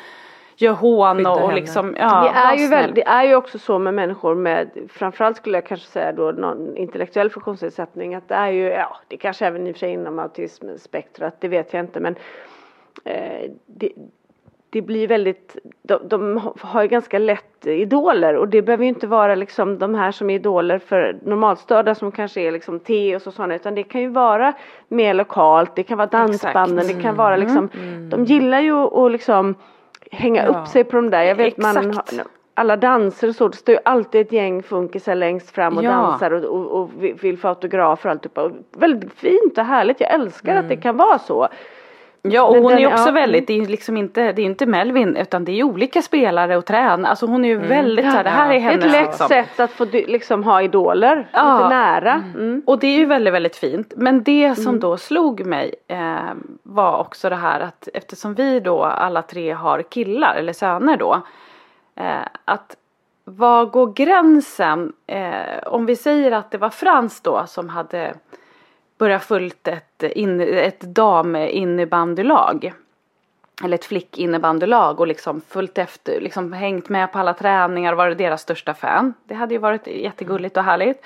S2: gör hån och, och liksom, ja,
S3: det, är ju väl, det är ju också så med människor med framförallt skulle jag kanske säga då någon intellektuell funktionsnedsättning att det är ju, ja det kanske även i och för sig inom autismspektrat, det vet jag inte men eh, det, det blir väldigt, de, de har ju ganska lätt idoler och det behöver ju inte vara liksom de här som är idoler för normalstörda som kanske är liksom Teos och sådana utan det kan ju vara mer lokalt, det kan vara dansbanden, det kan vara liksom, de gillar ju att liksom hänga
S1: Ja.
S3: upp sig på de där, jag vet man
S2: Exakt.
S3: alla danser och så, det står ju alltid ett gäng funkisar längst fram och
S2: Ja.
S3: dansar och, och, och vill- få autografer och alltihopa. Väldigt fint och härligt, jag älskar att det kan vara så.
S2: Ja och
S3: Men
S2: hon
S3: den-
S2: är också
S3: ja,
S2: väldigt, det är ju liksom inte, det är inte Melvin utan det är olika spelare och tränare. Alltså hon är ju väldigt så här, det här är hennes
S3: ett lätt
S2: liksom.
S3: sätt att få liksom ha idoler,
S2: Ja.
S3: lite nära. Mm.
S2: Och det är ju väldigt, väldigt fint. Men det som då slog mig eh, var också det här att eftersom vi då alla tre har killar eller söner då. Eh, att var går gränsen? Eh, om vi säger att det var Frans då som hade börja följt ett, in, ett daminnebandylag. Eller ett flickinnebandylag och liksom fullt efter, liksom hängt med på alla träningar och varit deras största fan. Det hade ju varit jättegulligt och härligt.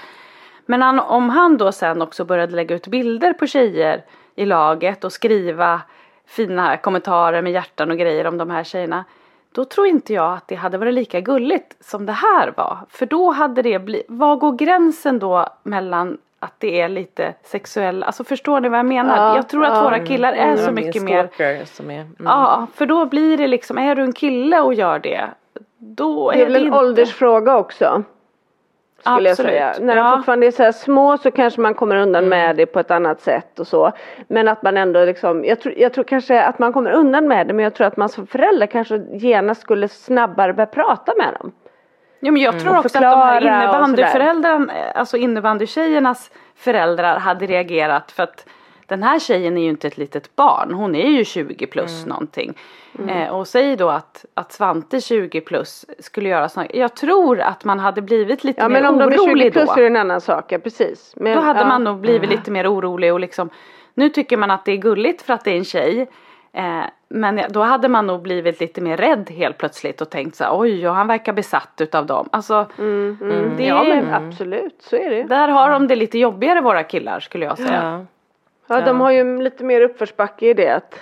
S2: Men han, om han då sen också började lägga ut bilder på tjejer i laget och skriva fina kommentarer med hjärtan och grejer om de här tjejerna. Då tror inte jag att det hade varit lika gulligt som det här var. För då hade det blivit, vad går gränsen då mellan att det är lite sexuell, alltså förstår ni vad jag menar?
S3: Ja,
S2: jag tror att
S3: ja.
S2: våra killar är så
S1: Det är
S2: mycket mer
S1: är, mm.
S2: Ja, för då blir det liksom, är du en kille och gör det, då är
S3: Det är väl en
S2: inte...
S3: åldersfråga också. Skulle jag
S2: Absolut.
S3: säga. När
S2: Ja.
S3: de fortfarande är så här små så kanske man kommer undan med det på ett annat sätt och så. Men att man ändå liksom, jag tror, jag tror kanske att man kommer undan med det men jag tror att man som förälder kanske genast skulle snabbare börja prata med dem.
S2: Ja, men jag tror också att de här innebandyföräldrarna, alltså innebandytjejernas föräldrar hade reagerat för att den här tjejen är ju inte ett litet barn, hon är ju 20 plus någonting. Eh, och säg då att, att Svante 20 plus skulle göra så. Jag tror att man hade blivit lite
S3: Ja
S2: mer
S3: men om de är 20
S2: orolig
S3: plus
S2: då.
S3: är det en annan sak, ja precis. Men,
S2: Då hade
S3: ja.
S2: man nog blivit lite mer orolig och liksom Nu tycker man att det är gulligt för att det är en tjej eh, Men då hade man nog blivit lite mer rädd helt plötsligt och tänkt så här, oj och han verkar besatt utav dem. Alltså
S3: Mm, mm.
S2: det
S3: Ja
S2: är-
S3: men absolut, så är det.
S2: där har de det lite jobbigare våra killar skulle jag säga.
S1: Ja.
S3: Ja, de har ju lite mer uppförsbacke i det att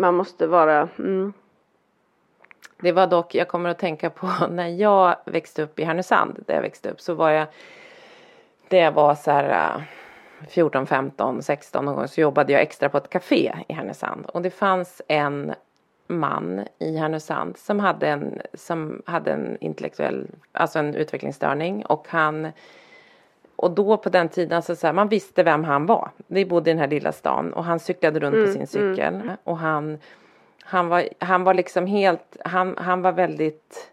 S3: man måste vara, mm.
S1: Det var dock, jag kommer att tänka på (laughs) när jag växte upp i Härnösand, där jag växte upp, så var jag, det var så här äh, 14, 15, 16 någon gång så jobbade jag extra på ett café i Härnösand. Och det fanns en man i Härnösand som hade en, som hade en intellektuell, alltså en utvecklingsstörning. Och han och då på den tiden så, så här, man visste vem han var. Vi bodde i den här lilla stan och han cyklade runt
S3: Mm,
S1: på sin cykel. Och han, han, var, han var liksom helt, han, han var väldigt,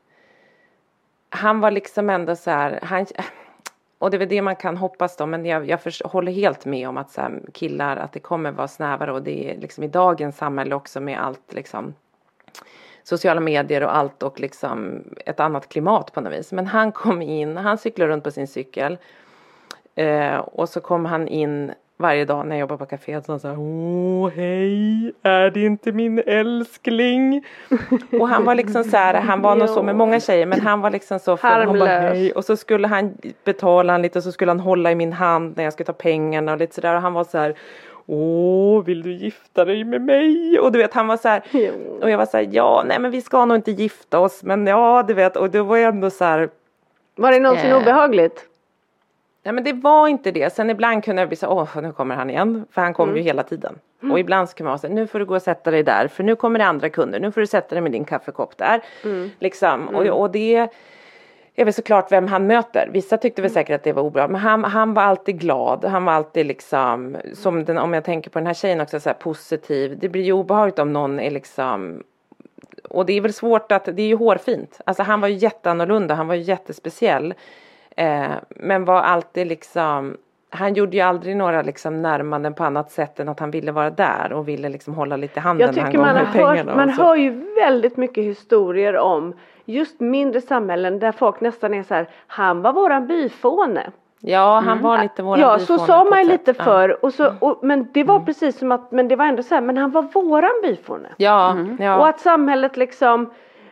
S1: han var liksom ändå så här, han, och det är väl det man kan hoppas då, men jag, jag för, håller helt med om att så här, killar, att det kommer vara snävare och det är liksom i dagens samhälle också med allt liksom sociala medier och allt och liksom ett annat klimat på något vis. Men han kom in, han cyklade runt på sin cykel eh, och så kom han in varje dag när jag jobbade på kaféet och sa så här, Åh hej, är det inte min älskling? och han var liksom så här, han var nog så med (laughs) många tjejer men han var liksom så, han bara, hej och så skulle han betala han lite och så skulle han hålla i min hand när jag skulle ta pengarna och lite sådär och han var så här Åh, vill du gifta dig med mig? Och du vet han var så här och jag var så här, ja nej men vi ska nog inte gifta oss men ja du vet och det var ju ändå så här
S3: Var det någonsin
S1: Eh.
S3: obehagligt?
S1: Nej men det var inte det. Sen ibland kunde jag bli så åh nu kommer han igen. För han kommer ju hela tiden. Och ibland så kan man vara så nu får du gå och sätta dig där. För nu kommer det andra kunder. Nu får du sätta dig med din kaffekopp där. Liksom. Och, och det är väl såklart vem han möter. Vissa tyckte väl säkert att det var obra. Men han, han var alltid glad. Han var alltid liksom, som den, om jag tänker på den här tjejen också, så här positiv. Det blir ju obehagligt om någon är liksom och det är väl svårt att, det är ju hårfint. Alltså han var ju jätteannorlunda, han var ju jättespeciell. Eh, men var alltid liksom, han gjorde ju aldrig några liksom närmanden på annat sätt än att han ville vara där och ville liksom hålla lite handen
S3: Jag
S1: när han
S3: tycker
S1: gav
S3: man, hört,
S1: pengarna.
S3: man
S1: så.
S3: hör ju väldigt mycket historier om just mindre samhällen där folk nästan är så här, han var våran byfåne.
S1: Ja, han var lite våran
S3: Ja, så
S1: byfåne
S3: sa
S1: på
S3: man ju lite
S1: Ja.
S3: förr. Och så, och, men det var precis som att, men det var ändå så här, men han var våran byfåne.
S1: Ja, ja.
S3: Och att samhället liksom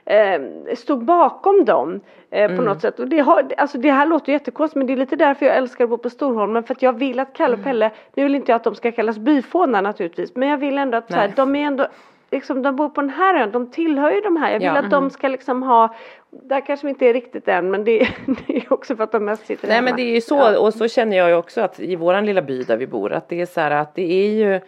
S3: eh, stod bakom dem eh,
S1: Mm.
S3: på något sätt. Och det, har, alltså det här låter jättekonstigt men det är lite därför jag älskar att bo på Storholmen. För att jag vill att Kalle och
S1: Mm.
S3: Pelle, nu vill inte jag att de ska kallas byfånar naturligtvis. Men jag vill ändå att så här, de är ändå Liksom, de bor på den här ön, de tillhör ju de här. Jag vill
S1: Ja.
S3: att de ska liksom ha, där kanske vi inte är riktigt än men det, (laughs) det är också för att de mest sitter
S1: Nej
S3: hemma.
S1: men det är ju så och så känner jag ju också att i våran lilla by där vi bor att det är så här att det är ju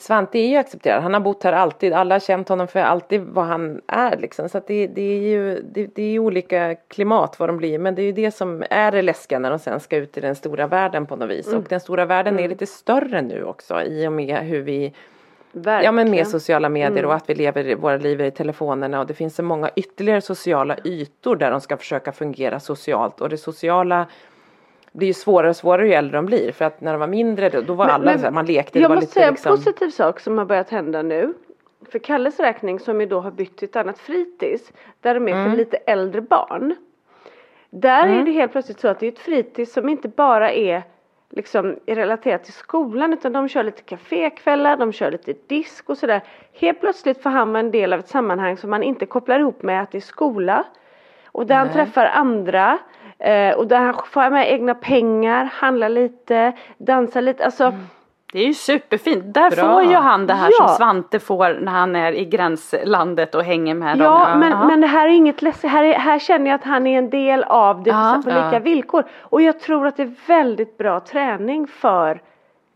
S1: Svante är ju accepterad, han har bott här alltid, alla har känt honom för alltid vad han är liksom. Så att det, det är ju det, det är ju olika klimat vad de blir. Men det är ju det som är det läskiga när de sen ska ut i den stora världen på något vis. Och den stora världen är lite större nu också i och med hur vi Ja men med sociala medier och att vi lever våra liv i telefonerna. Och det finns så många ytterligare sociala ytor där de ska försöka fungera socialt. Och det sociala blir ju svårare och svårare ju äldre de blir för att när de var mindre då, då var
S3: Men-
S1: alla
S3: men
S1: så här, man lekte, det
S3: Jag
S1: var
S3: måste
S1: lite
S3: säga
S1: liksom
S3: en positiv sak som har börjat hända nu. För Kalles räkning som ju då har bytt till ett annat fritids. Där de är
S1: Mm.
S3: för lite äldre barn. Där är det helt plötsligt så att det är ett fritids som inte bara är liksom relaterat till skolan utan de kör lite kafékvällar, de kör lite disk och sådär. Helt plötsligt får han vara en del av ett sammanhang som man inte kopplar ihop med att det är skola. Och där han träffar andra. Eh, och där han får med egna pengar, handlar lite, dansar lite. Alltså
S2: Det är ju superfint. Där
S1: Bra.
S2: får ju han det här
S3: Ja.
S2: som Svante får när han är i gränslandet och hänger med
S3: Ja,
S2: dem.
S3: men, men det här är inget ledsen. Här, är, här känner jag att han är en del av det
S2: Ja.
S3: på lika
S1: Ja.
S3: villkor. Och jag tror att det är väldigt bra träning för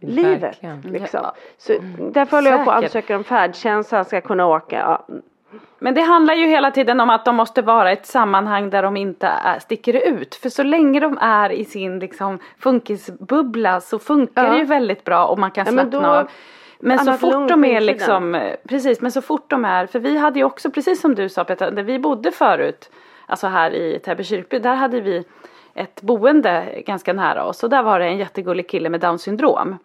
S3: livet.
S1: Verkligen.
S3: Liksom.
S2: Ja.
S3: Så därför håller jag på att ansöka om färdtjänst så han ska kunna åka. Ja.
S2: Men det handlar ju hela tiden om att de måste vara i ett sammanhang där de inte är, sticker ut. För så länge de är i sin liksom funkisbubbla så funkar
S3: Ja.
S2: det ju väldigt bra och man kan
S3: Ja, men
S2: slappna
S3: då-
S2: av. Men så fort de är liksom, precis men så fort de är, för vi hade ju också precis som du sa Petra, där vi bodde förut, alltså här i Täby kyrkby, där hade vi ett boende ganska nära oss och där var det en jättegullig kille med down syndrom.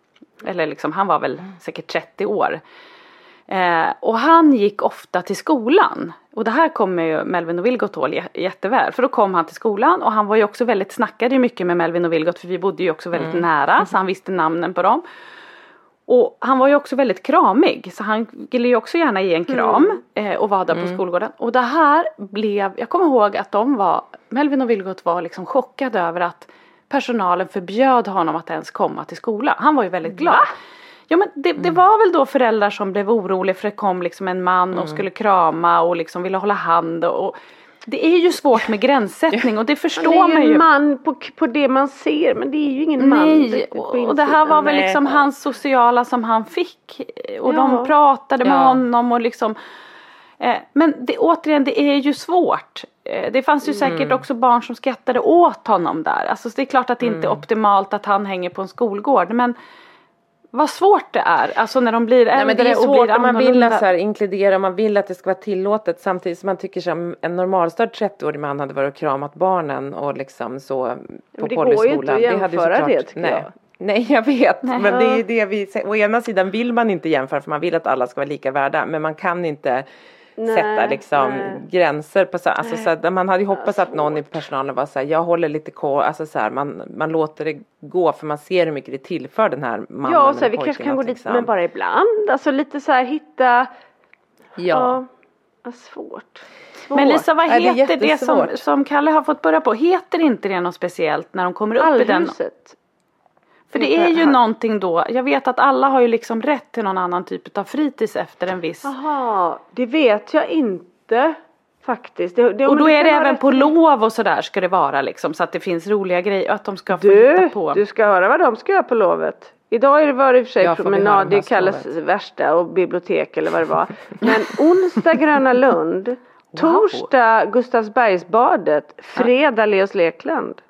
S2: Eller liksom, han var väl säkert 30 år. Eh, och han gick ofta till skolan. Och det här kommer ju Melvin och Vilgot ihåg jä- jätteväl. För då kom han till skolan och han var ju också väldigt, snackade ju mycket med Melvin och Vilgot för vi bodde ju också väldigt nära så han visste namnen på dem. Och han var ju också väldigt kramig så han ville ju också gärna ge en kram eh, och vara där på skolgården. Och det här blev, jag kommer ihåg att de var, Melvin och Vilgot var liksom chockade över att personalen förbjöd honom att ens komma till skolan. Han var ju väldigt glad. Ja men det, det var väl då föräldrar som blev oroliga för det kom liksom en man och skulle krama och liksom ville hålla hand och, och det är ju svårt med gränssättning och det förstår
S3: är
S2: man
S3: ju
S2: ju.
S3: en man på, på det man ser men det är ju ingen man.
S2: Nej,
S3: riktigt på
S2: och, det här var väl
S1: Nej.
S2: liksom hans sociala som han fick. Och
S3: Ja.
S2: de pratade med
S1: Ja.
S2: honom och liksom. Eh, men det, återigen, det är ju svårt. eh, det fanns ju säkert också barn som skrattade åt honom där. Alltså så det är klart att det inte är optimalt att han hänger på en skolgård men vad svårt det är, alltså när de blir äldre
S1: Nej, men det är
S2: och
S1: svårt
S2: blir
S1: om man vill så här, inkludera, man vill att det ska vara tillåtet samtidigt som man tycker som en normalstörd 30-årig man hade varit och kramat barnen och liksom så på
S3: det går ju inte att jämföra
S1: såklart-
S3: det, tycker
S1: nej.
S3: jag.
S1: Nej jag vet
S2: Nej.
S1: men det är det vi. Å ena sidan vill man inte jämföra för man vill att alla ska vara lika värda men man kan inte
S3: Nej,
S1: sätta liksom
S3: nej.
S1: gränser på så, alltså så här, man hade ju hoppats att någon i personalen var så här, jag håller lite koll, alltså så här, man, man låter det gå för man ser hur mycket det tillför den här mannen
S3: Ja, och så här, vi kanske kan gå dit
S1: liksom-
S3: men bara ibland. Alltså lite så här hitta.
S1: ja.
S3: Ja. svårt. svårt.
S2: Men Lisa vad
S1: Ja, det
S2: heter det, som, som Kalle har fått börja på? Heter inte det något speciellt när de kommer upp i den? För det är ju någonting då, jag vet att alla har ju liksom rätt till någon annan typ av fritids efter en viss.
S3: Jaha, det vet jag inte faktiskt. Det, det,
S2: Och då är det även på lov och sådär ska det vara liksom så att det finns roliga grejer att de ska få
S3: Du,
S2: hitta på.
S3: du ska höra vad de ska göra på lovet. Idag är det var det i och för sig promenad,
S1: om
S3: det
S1: höstlovet?
S3: värsta och bibliotek eller vad det var. Men onsdag Gröna Lund, (laughs) torsdag Gustavsbergsbadet, fredag Leos Lekland.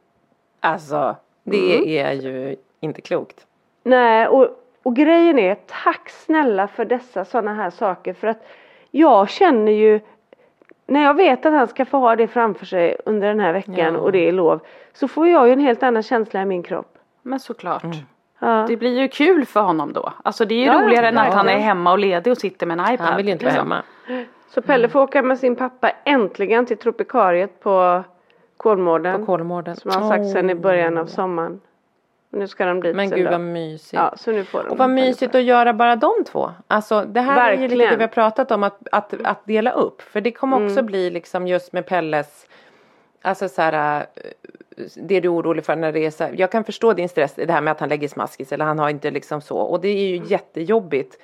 S1: Alltså, det
S3: Mm.
S1: är ju inte klokt.
S3: Nej, och, och grejen är, tack snälla för dessa sådana här saker för att jag känner ju när jag vet att han ska få ha det framför sig under den här veckan
S1: Ja.
S3: och det är lov så får jag ju en helt annan känsla i min kropp.
S2: Men såklart.
S3: Ja.
S2: Det blir ju kul för honom då. Alltså det är ju
S3: Ja,
S2: roligare än att han är hemma och ledig och sitter med en iPad.
S1: Han vill ju inte vara
S2: liksom.
S1: hemma.
S3: Så Pelle får åka med sin pappa äntligen till tropikariet på Kolmården.
S1: På Kolmården.
S3: Som han har sagt sedan i början av sommaren. Nu ska de dit
S1: Men gud vad mysigt.
S3: Ja, så nu får de
S1: Och vad mysigt att göra bara de två. Alltså det här är ju lite
S3: Verkligen.
S1: det vi har pratat om att, att, att dela upp. För det kommer också bli liksom just med Pelles Alltså så här, äh, det du är orolig för när det är så här, jag kan förstå din stress, det här med att han lägger smaskis eller han har inte liksom så och det är ju jättejobbigt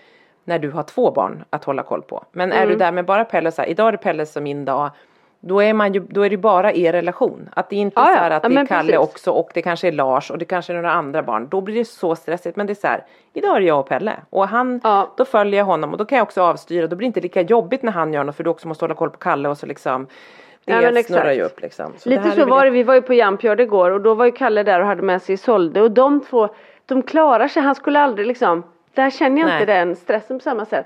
S1: när du har två barn att hålla koll på. Men är du där med bara Pelle så här, idag är det Pelle som min dag, då är man ju, då är det bara er relation. Att det inte är
S3: Ja,
S1: så här att
S3: Ja,
S1: det är Kalle
S3: precis.
S1: också och det kanske är Lars och det kanske är några andra barn. Då blir det så stressigt. Men det är så här, idag är det jag och Pelle och han,
S3: Ja.
S1: då följer jag honom och då kan jag också avstyra. Då blir det inte lika jobbigt när han gör något för du också måste hålla koll på Kalle och så liksom det
S3: Ja, men
S1: snurrar ju upp liksom. Så
S3: Lite så var det, vi var ju på Jamfjord igår och då var ju Kalle där och hade med sig Isolde och de två, de klarar sig, han skulle aldrig liksom, där känner jag
S1: Nej.
S3: inte den stressen på samma sätt.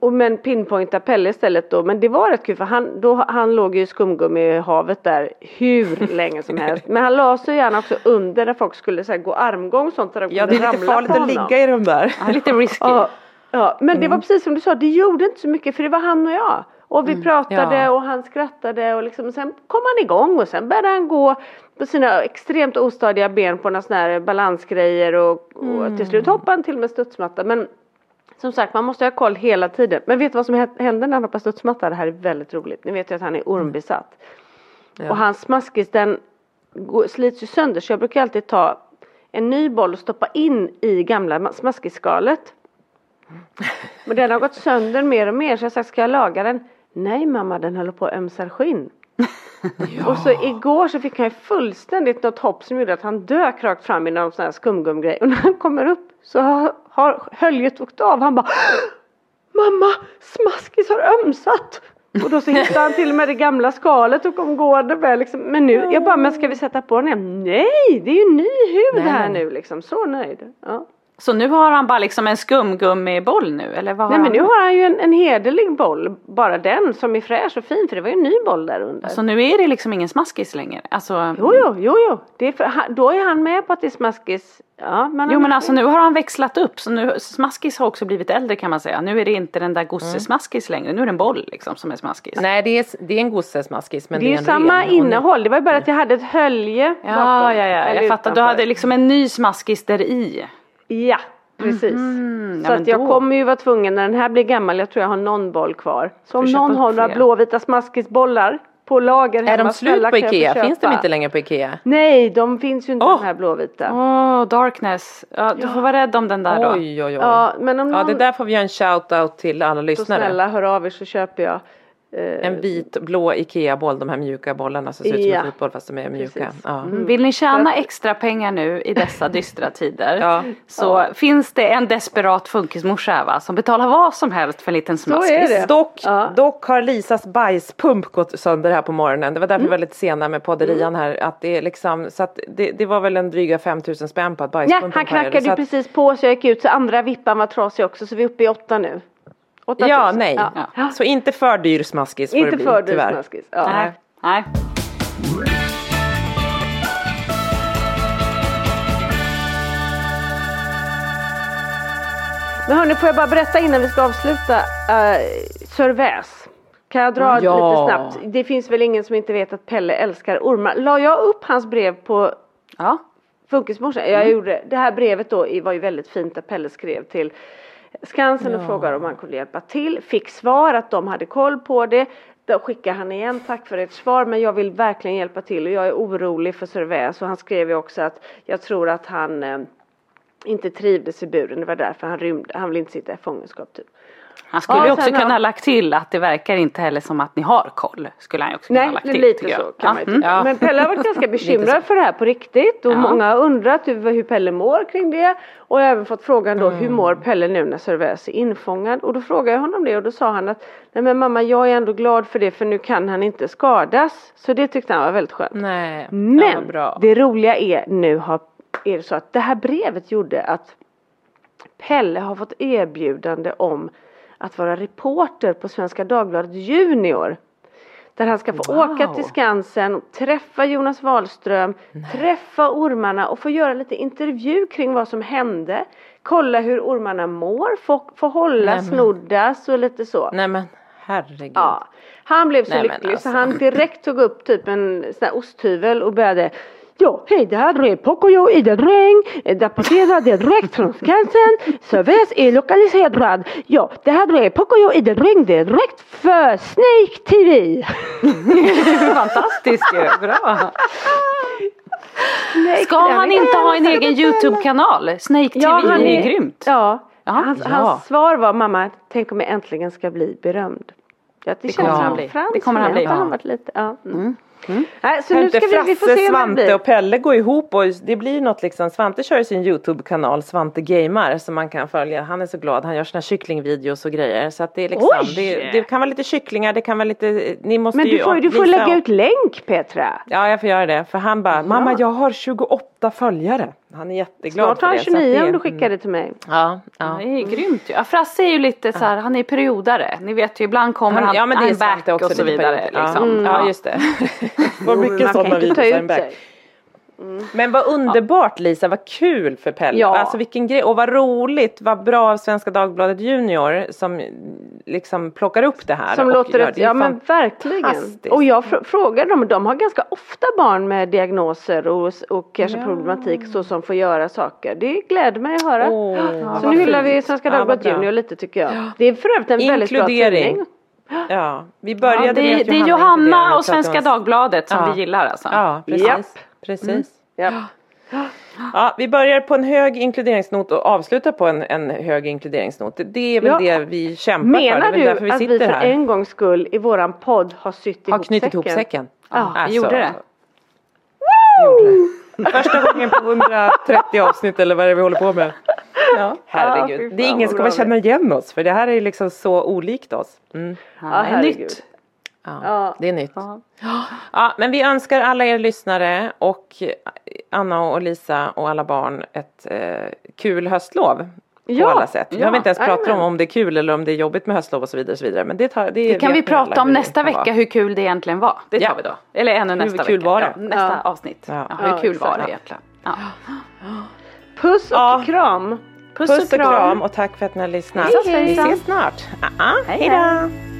S3: Och men pinpointa Pelle istället då, men det var rätt kul för han, då, han låg ju i skumgummi i havet där hur (laughs) länge som helst. Men han la sig gärna också under där folk skulle så här, gå armgång och sånt där de
S1: Ja det är lite farligt att ligga i de där.
S2: Ja, lite risky.
S3: Ja, ja men det var
S1: Mm.
S3: precis som du sa, det gjorde inte så mycket för det var han och jag. Och vi pratade
S1: Ja.
S3: och han skrattade och liksom, sen kom han igång och sen började han gå på sina extremt ostadiga ben på några sådana här balansgrejer och, och
S1: Mm.
S3: till slut hoppade han till med studsmatta. Men som sagt man måste ha koll hela tiden. Men vet du vad som hä- händer när han hoppar studsmatta? Det här är väldigt roligt. Ni vet ju att han är ormbesatt.
S1: Ja.
S3: Och hans smaskis den slits ju sönder så jag brukar alltid ta en ny boll och stoppa in i gamla ma- smaskisskalet. (laughs) Men den har gått sönder mer och mer så jag sagt ska jag laga den? Nej mamma den håller på att ömsar skinn. (laughs) Och så igår så fick han ju fullständigt något hopp som gjorde att han dök rakt fram i någon sån här skumgumgrej och när han kommer upp så har, har höljet åkt av. Han bara Mamma smaskis har ömsat! Och då så hittade han till och med det gamla skalet och kom gående med liksom. Men nu, jag bara, men ska vi sätta på den igen? Nej, det är ju ny hud här nu liksom. Så nöjd. Ja.
S2: Så nu har han bara liksom en skumgummiboll nu eller vad har
S3: Nej men
S2: han?
S3: nu har han ju en, en hederlig boll. Bara den som är fräsch och fin för det var ju en ny boll där under.
S2: Så nu är det liksom ingen smaskis längre? Alltså,
S3: Jo, jo, jo, jo. Det är för, han, då är han med på att det är smaskis. Ja, men
S2: Jo men alltså nu har han växlat upp så nu smaskis har också blivit äldre kan man säga. Nu är det inte den där gossesmaskis längre. Nu är det en boll liksom som är smaskis.
S1: Nej det är, det är en gossesmaskis men
S3: det är ju
S1: en
S3: samma
S1: ren.
S3: Innehåll. Det var ju bara att jag hade ett hölje
S2: Ja,
S3: bakom,
S2: ja, ja, jag fattar. Du hade liksom en ny smaskis där i.
S3: Ja, precis.
S2: Ja,
S3: så
S2: men
S3: att jag
S2: då-
S3: kommer ju vara tvungen när den här blir gammal, jag tror jag har någon boll kvar. Så om någon har några blåvita smaskisbollar på lager
S1: Är
S3: hemma,
S1: de slut på Ikea? Finns de inte längre på Ikea?
S3: Nej, de finns ju inte
S1: Åh!
S3: de här blåvita.
S2: Åh, darkness. Ja, du får vara rädd om den där då.
S1: Oj oj oj.
S3: Ja, men om
S1: Ja
S3: någon
S1: det där får vi göra en shout-out till alla
S3: så
S1: lyssnare.
S3: snälla hör av er så köper jag. Eh,
S1: En vit, blå Ikea-boll, de här mjuka bollarna som ser ut som
S3: Ja.
S1: en fotboll fast de är mjuka. Ja.
S3: Mm.
S2: Vill ni tjäna extra pengar nu i dessa dystra tider (laughs)
S1: Ja.
S2: så finns det en desperat funkismorsa här, va, som betalar vad som helst för en liten smaskis.
S1: Dock,
S3: Ja.
S1: dock har Lisas bajspump gått sönder här på morgonen. Det var därför
S3: Mm.
S1: vi var lite sena med podderian här. Att det, är liksom, så att det, det var väl en dryga 5000 spänn på att
S3: Ja,
S1: bajspumpen
S3: han
S1: pajade.
S3: knackade ju precis på så jag gick ut så andra vippan var trasig också så vi är uppe i åtta nu. Åtta
S1: Ja,
S3: tusen.
S1: nej.
S3: Ja.
S1: Så inte för dyr smaskis får
S3: Inte
S1: det bli,
S3: för dyr
S1: tyvärr.
S3: smaskis. Ja.
S2: Nej. Nej.
S3: Men hörni, får jag bara berätta innan vi ska avsluta. Uh, Sörväs. Kan jag dra
S1: Ja.
S3: lite snabbt? Det finns väl ingen som inte vet att Pelle älskar ormar. La jag upp hans brev på
S2: Ja.
S3: Funkismorsan? Jag gjorde det här brevet då var ju väldigt fint där Pelle skrev till Skansen och frågade om han kunde hjälpa till. Fick svar att de hade koll på det. Då skickade han igen, tack för ert svar men jag vill verkligen hjälpa till och jag är orolig för Sörväs och han skrev ju också att jag tror att han eh, inte trivdes i buren, det var därför han rymde, han vill inte sitta i fångenskap typ.
S2: Han skulle
S3: Ja,
S2: ju också
S3: sen har-
S2: kunna ha lagt till att det verkar inte heller som att ni har koll. Skulle han ju också kunna ha
S3: Nej,
S2: lagt
S3: det
S2: till.
S3: lite så kan
S2: Ja,
S3: man ju
S2: mm.
S3: tycka. Men Pelle har varit ganska (laughs) bekymrad för det här på riktigt och
S2: Ja.
S3: många har undrat hur, Pelle mår kring det. Och jag har även fått frågan då
S2: Mm.
S3: hur mår Pelle nu när Sörväs är infångad? Och då frågade jag honom det och då sa han att nej men mamma jag är ändå glad för det för nu kan han inte skadas. Så det tyckte han var väldigt skönt.
S1: Nej, ja,
S3: Men
S1: bra.
S3: det roliga är nu har, är det så att det här brevet gjorde att Pelle har fått erbjudande om att vara reporter på Svenska Dagbladet Junior. Där han ska få
S2: Wow.
S3: åka till Skansen, träffa Jonas Wahlström, träffa ormarna och få göra lite intervju kring vad som hände. Kolla hur ormarna mår, få, få hålla,
S1: Nämen.
S3: snoddas och lite så.
S1: Nej men herregud.
S3: Ja. Han blev så
S1: Nej,
S3: lycklig
S1: alltså.
S3: så han direkt tog upp typ en sån här osthyvel och började Ja, hej det här är Pocoyo i den ring, rapporterade direkt från Skansen, Sörväs är lokaliserad. Ja, det här är Pocoyo i den ring direkt för Snake TV. (laughs)
S2: Fantastiskt ju, bra.
S3: Snake,
S2: Ska han inte ha en egen YouTube-kanal? Snake TV
S3: han
S2: är grymt.
S3: Ja,
S2: Ja,
S3: hans,
S2: ja.
S3: hans svar var mamma, tänk om jag äntligen ska bli berömd. Ja, det, känns
S2: kommer han bli.
S3: Frans
S2: Det kommer han bli, ja.
S3: han varit lite, ja. Mm. Nej, så
S1: Kan
S3: nu
S1: inte
S3: ska vi, vi får se
S1: Svante och Pelle gå ihop och det blir något liksom. Svante kör ju sin Youtube-kanal Svante Gamar som man kan följa. Han är så glad. Han gör sina kycklingvideos och grejer. Så att det är liksom, det, det kan vara lite kycklingar, det kan vara lite, ni måste
S3: Men
S1: ju
S3: du får, du får lägga ut länk Petra.
S1: Ja jag får göra det. För han bara, mamma jag har 28 följare. Han är jätteglad
S3: Snart
S1: för
S3: har
S1: det.
S3: han
S1: så att
S3: 29
S1: det-
S3: om du skickar det till mig.
S1: Ja,
S2: Ja, det är grymt ju. Ja, Frasse är ju lite så här, han är periodare. Ni vet ju, ibland kommer han,
S1: ja men det är
S2: back
S1: också
S2: och så vidare. Liksom.
S1: Ja, ja just det. (laughs)
S3: men
S1: mycket
S3: man kan
S1: sådana
S3: inte ta
S1: videos.
S3: Ut
S1: back.
S3: sig.
S1: Men vad underbart Lisa, vad kul för Pelle.
S3: Ja.
S1: Alltså vilken grej och vad roligt, vad bra av Svenska Dagbladet Junior som liksom plockar upp det här.
S3: Som
S1: och
S3: låter
S1: gör
S3: det,
S1: det.
S3: ja men verkligen. Och jag fr- frågade dem, de har ganska ofta barn med diagnoser och, och kanske
S1: Ja.
S3: problematik så som får göra saker. Det gläder mig att höra.
S1: Åh,
S3: så
S1: vad
S3: nu hyllar vi. Svenska
S1: Ja,
S3: Dagbladet. Junior lite tycker jag. Det är för övrigt en väldigt bra
S1: Inkludering.
S3: tidning.
S1: Ja, vi började
S2: Ja, det,
S1: med
S2: är,
S1: att
S2: det är Johanna och Svenska Dagbladet som
S1: Ja.
S2: vi gillar alltså.
S1: Ja, precis.
S3: Japp.
S1: Precis.
S3: Ja. (gasps)
S1: Ja, vi börjar på en hög inkluderingsnot och avslutar på en, en hög inkluderingsnot. Det är väl
S3: Ja.
S1: det vi kämpar för. Det
S3: Menar
S1: är väl
S3: du att vi för
S1: här.
S3: en gångs skull i våran podd har sytt
S1: Har
S3: ihop
S1: knutit
S3: säcken?
S1: ihop säcken.
S3: Ja,
S2: vi gjorde det. (laughs)
S1: Första gången på 130 avsnitt eller vad det är vi håller på med. Ja, herregud.
S3: fy
S1: det är ingen som kommer känna igen oss för det här är liksom så olikt oss. Mm.
S2: Det
S3: herregud.
S2: nytt.
S1: Ja,
S3: Ja.
S1: Det är nytt. Ja, men vi önskar alla er lyssnare och Anna och Lisa och alla barn ett eh, kul höstlov. På
S3: Ja,
S1: alla sätt. Vi
S3: ja,
S1: behöver inte ens prata om
S3: jajamän.
S1: om det är kul eller om det är jobbigt med höstlov och så vidare. Och så vidare. Men det, tar, det,
S2: Det kan vi prata om nästa
S1: kan vara.
S2: vecka hur kul det egentligen var. Det tar
S1: Ja.
S2: vi då. Eller ännu nästa
S1: kul
S2: vecka.
S1: var det?
S2: Ja, nästa
S3: Ja.
S2: avsnitt.
S1: Ja.
S2: Ja. hur
S3: Ja,
S2: kul var det egentligen? Ja.
S3: Puss och
S1: Ja.
S3: kram.
S1: Puss och kram och tack för att ni har lyssnat.
S3: Hej, hej.
S1: Vi ses snart. Ah, ah.
S2: Hej,
S1: Hej då.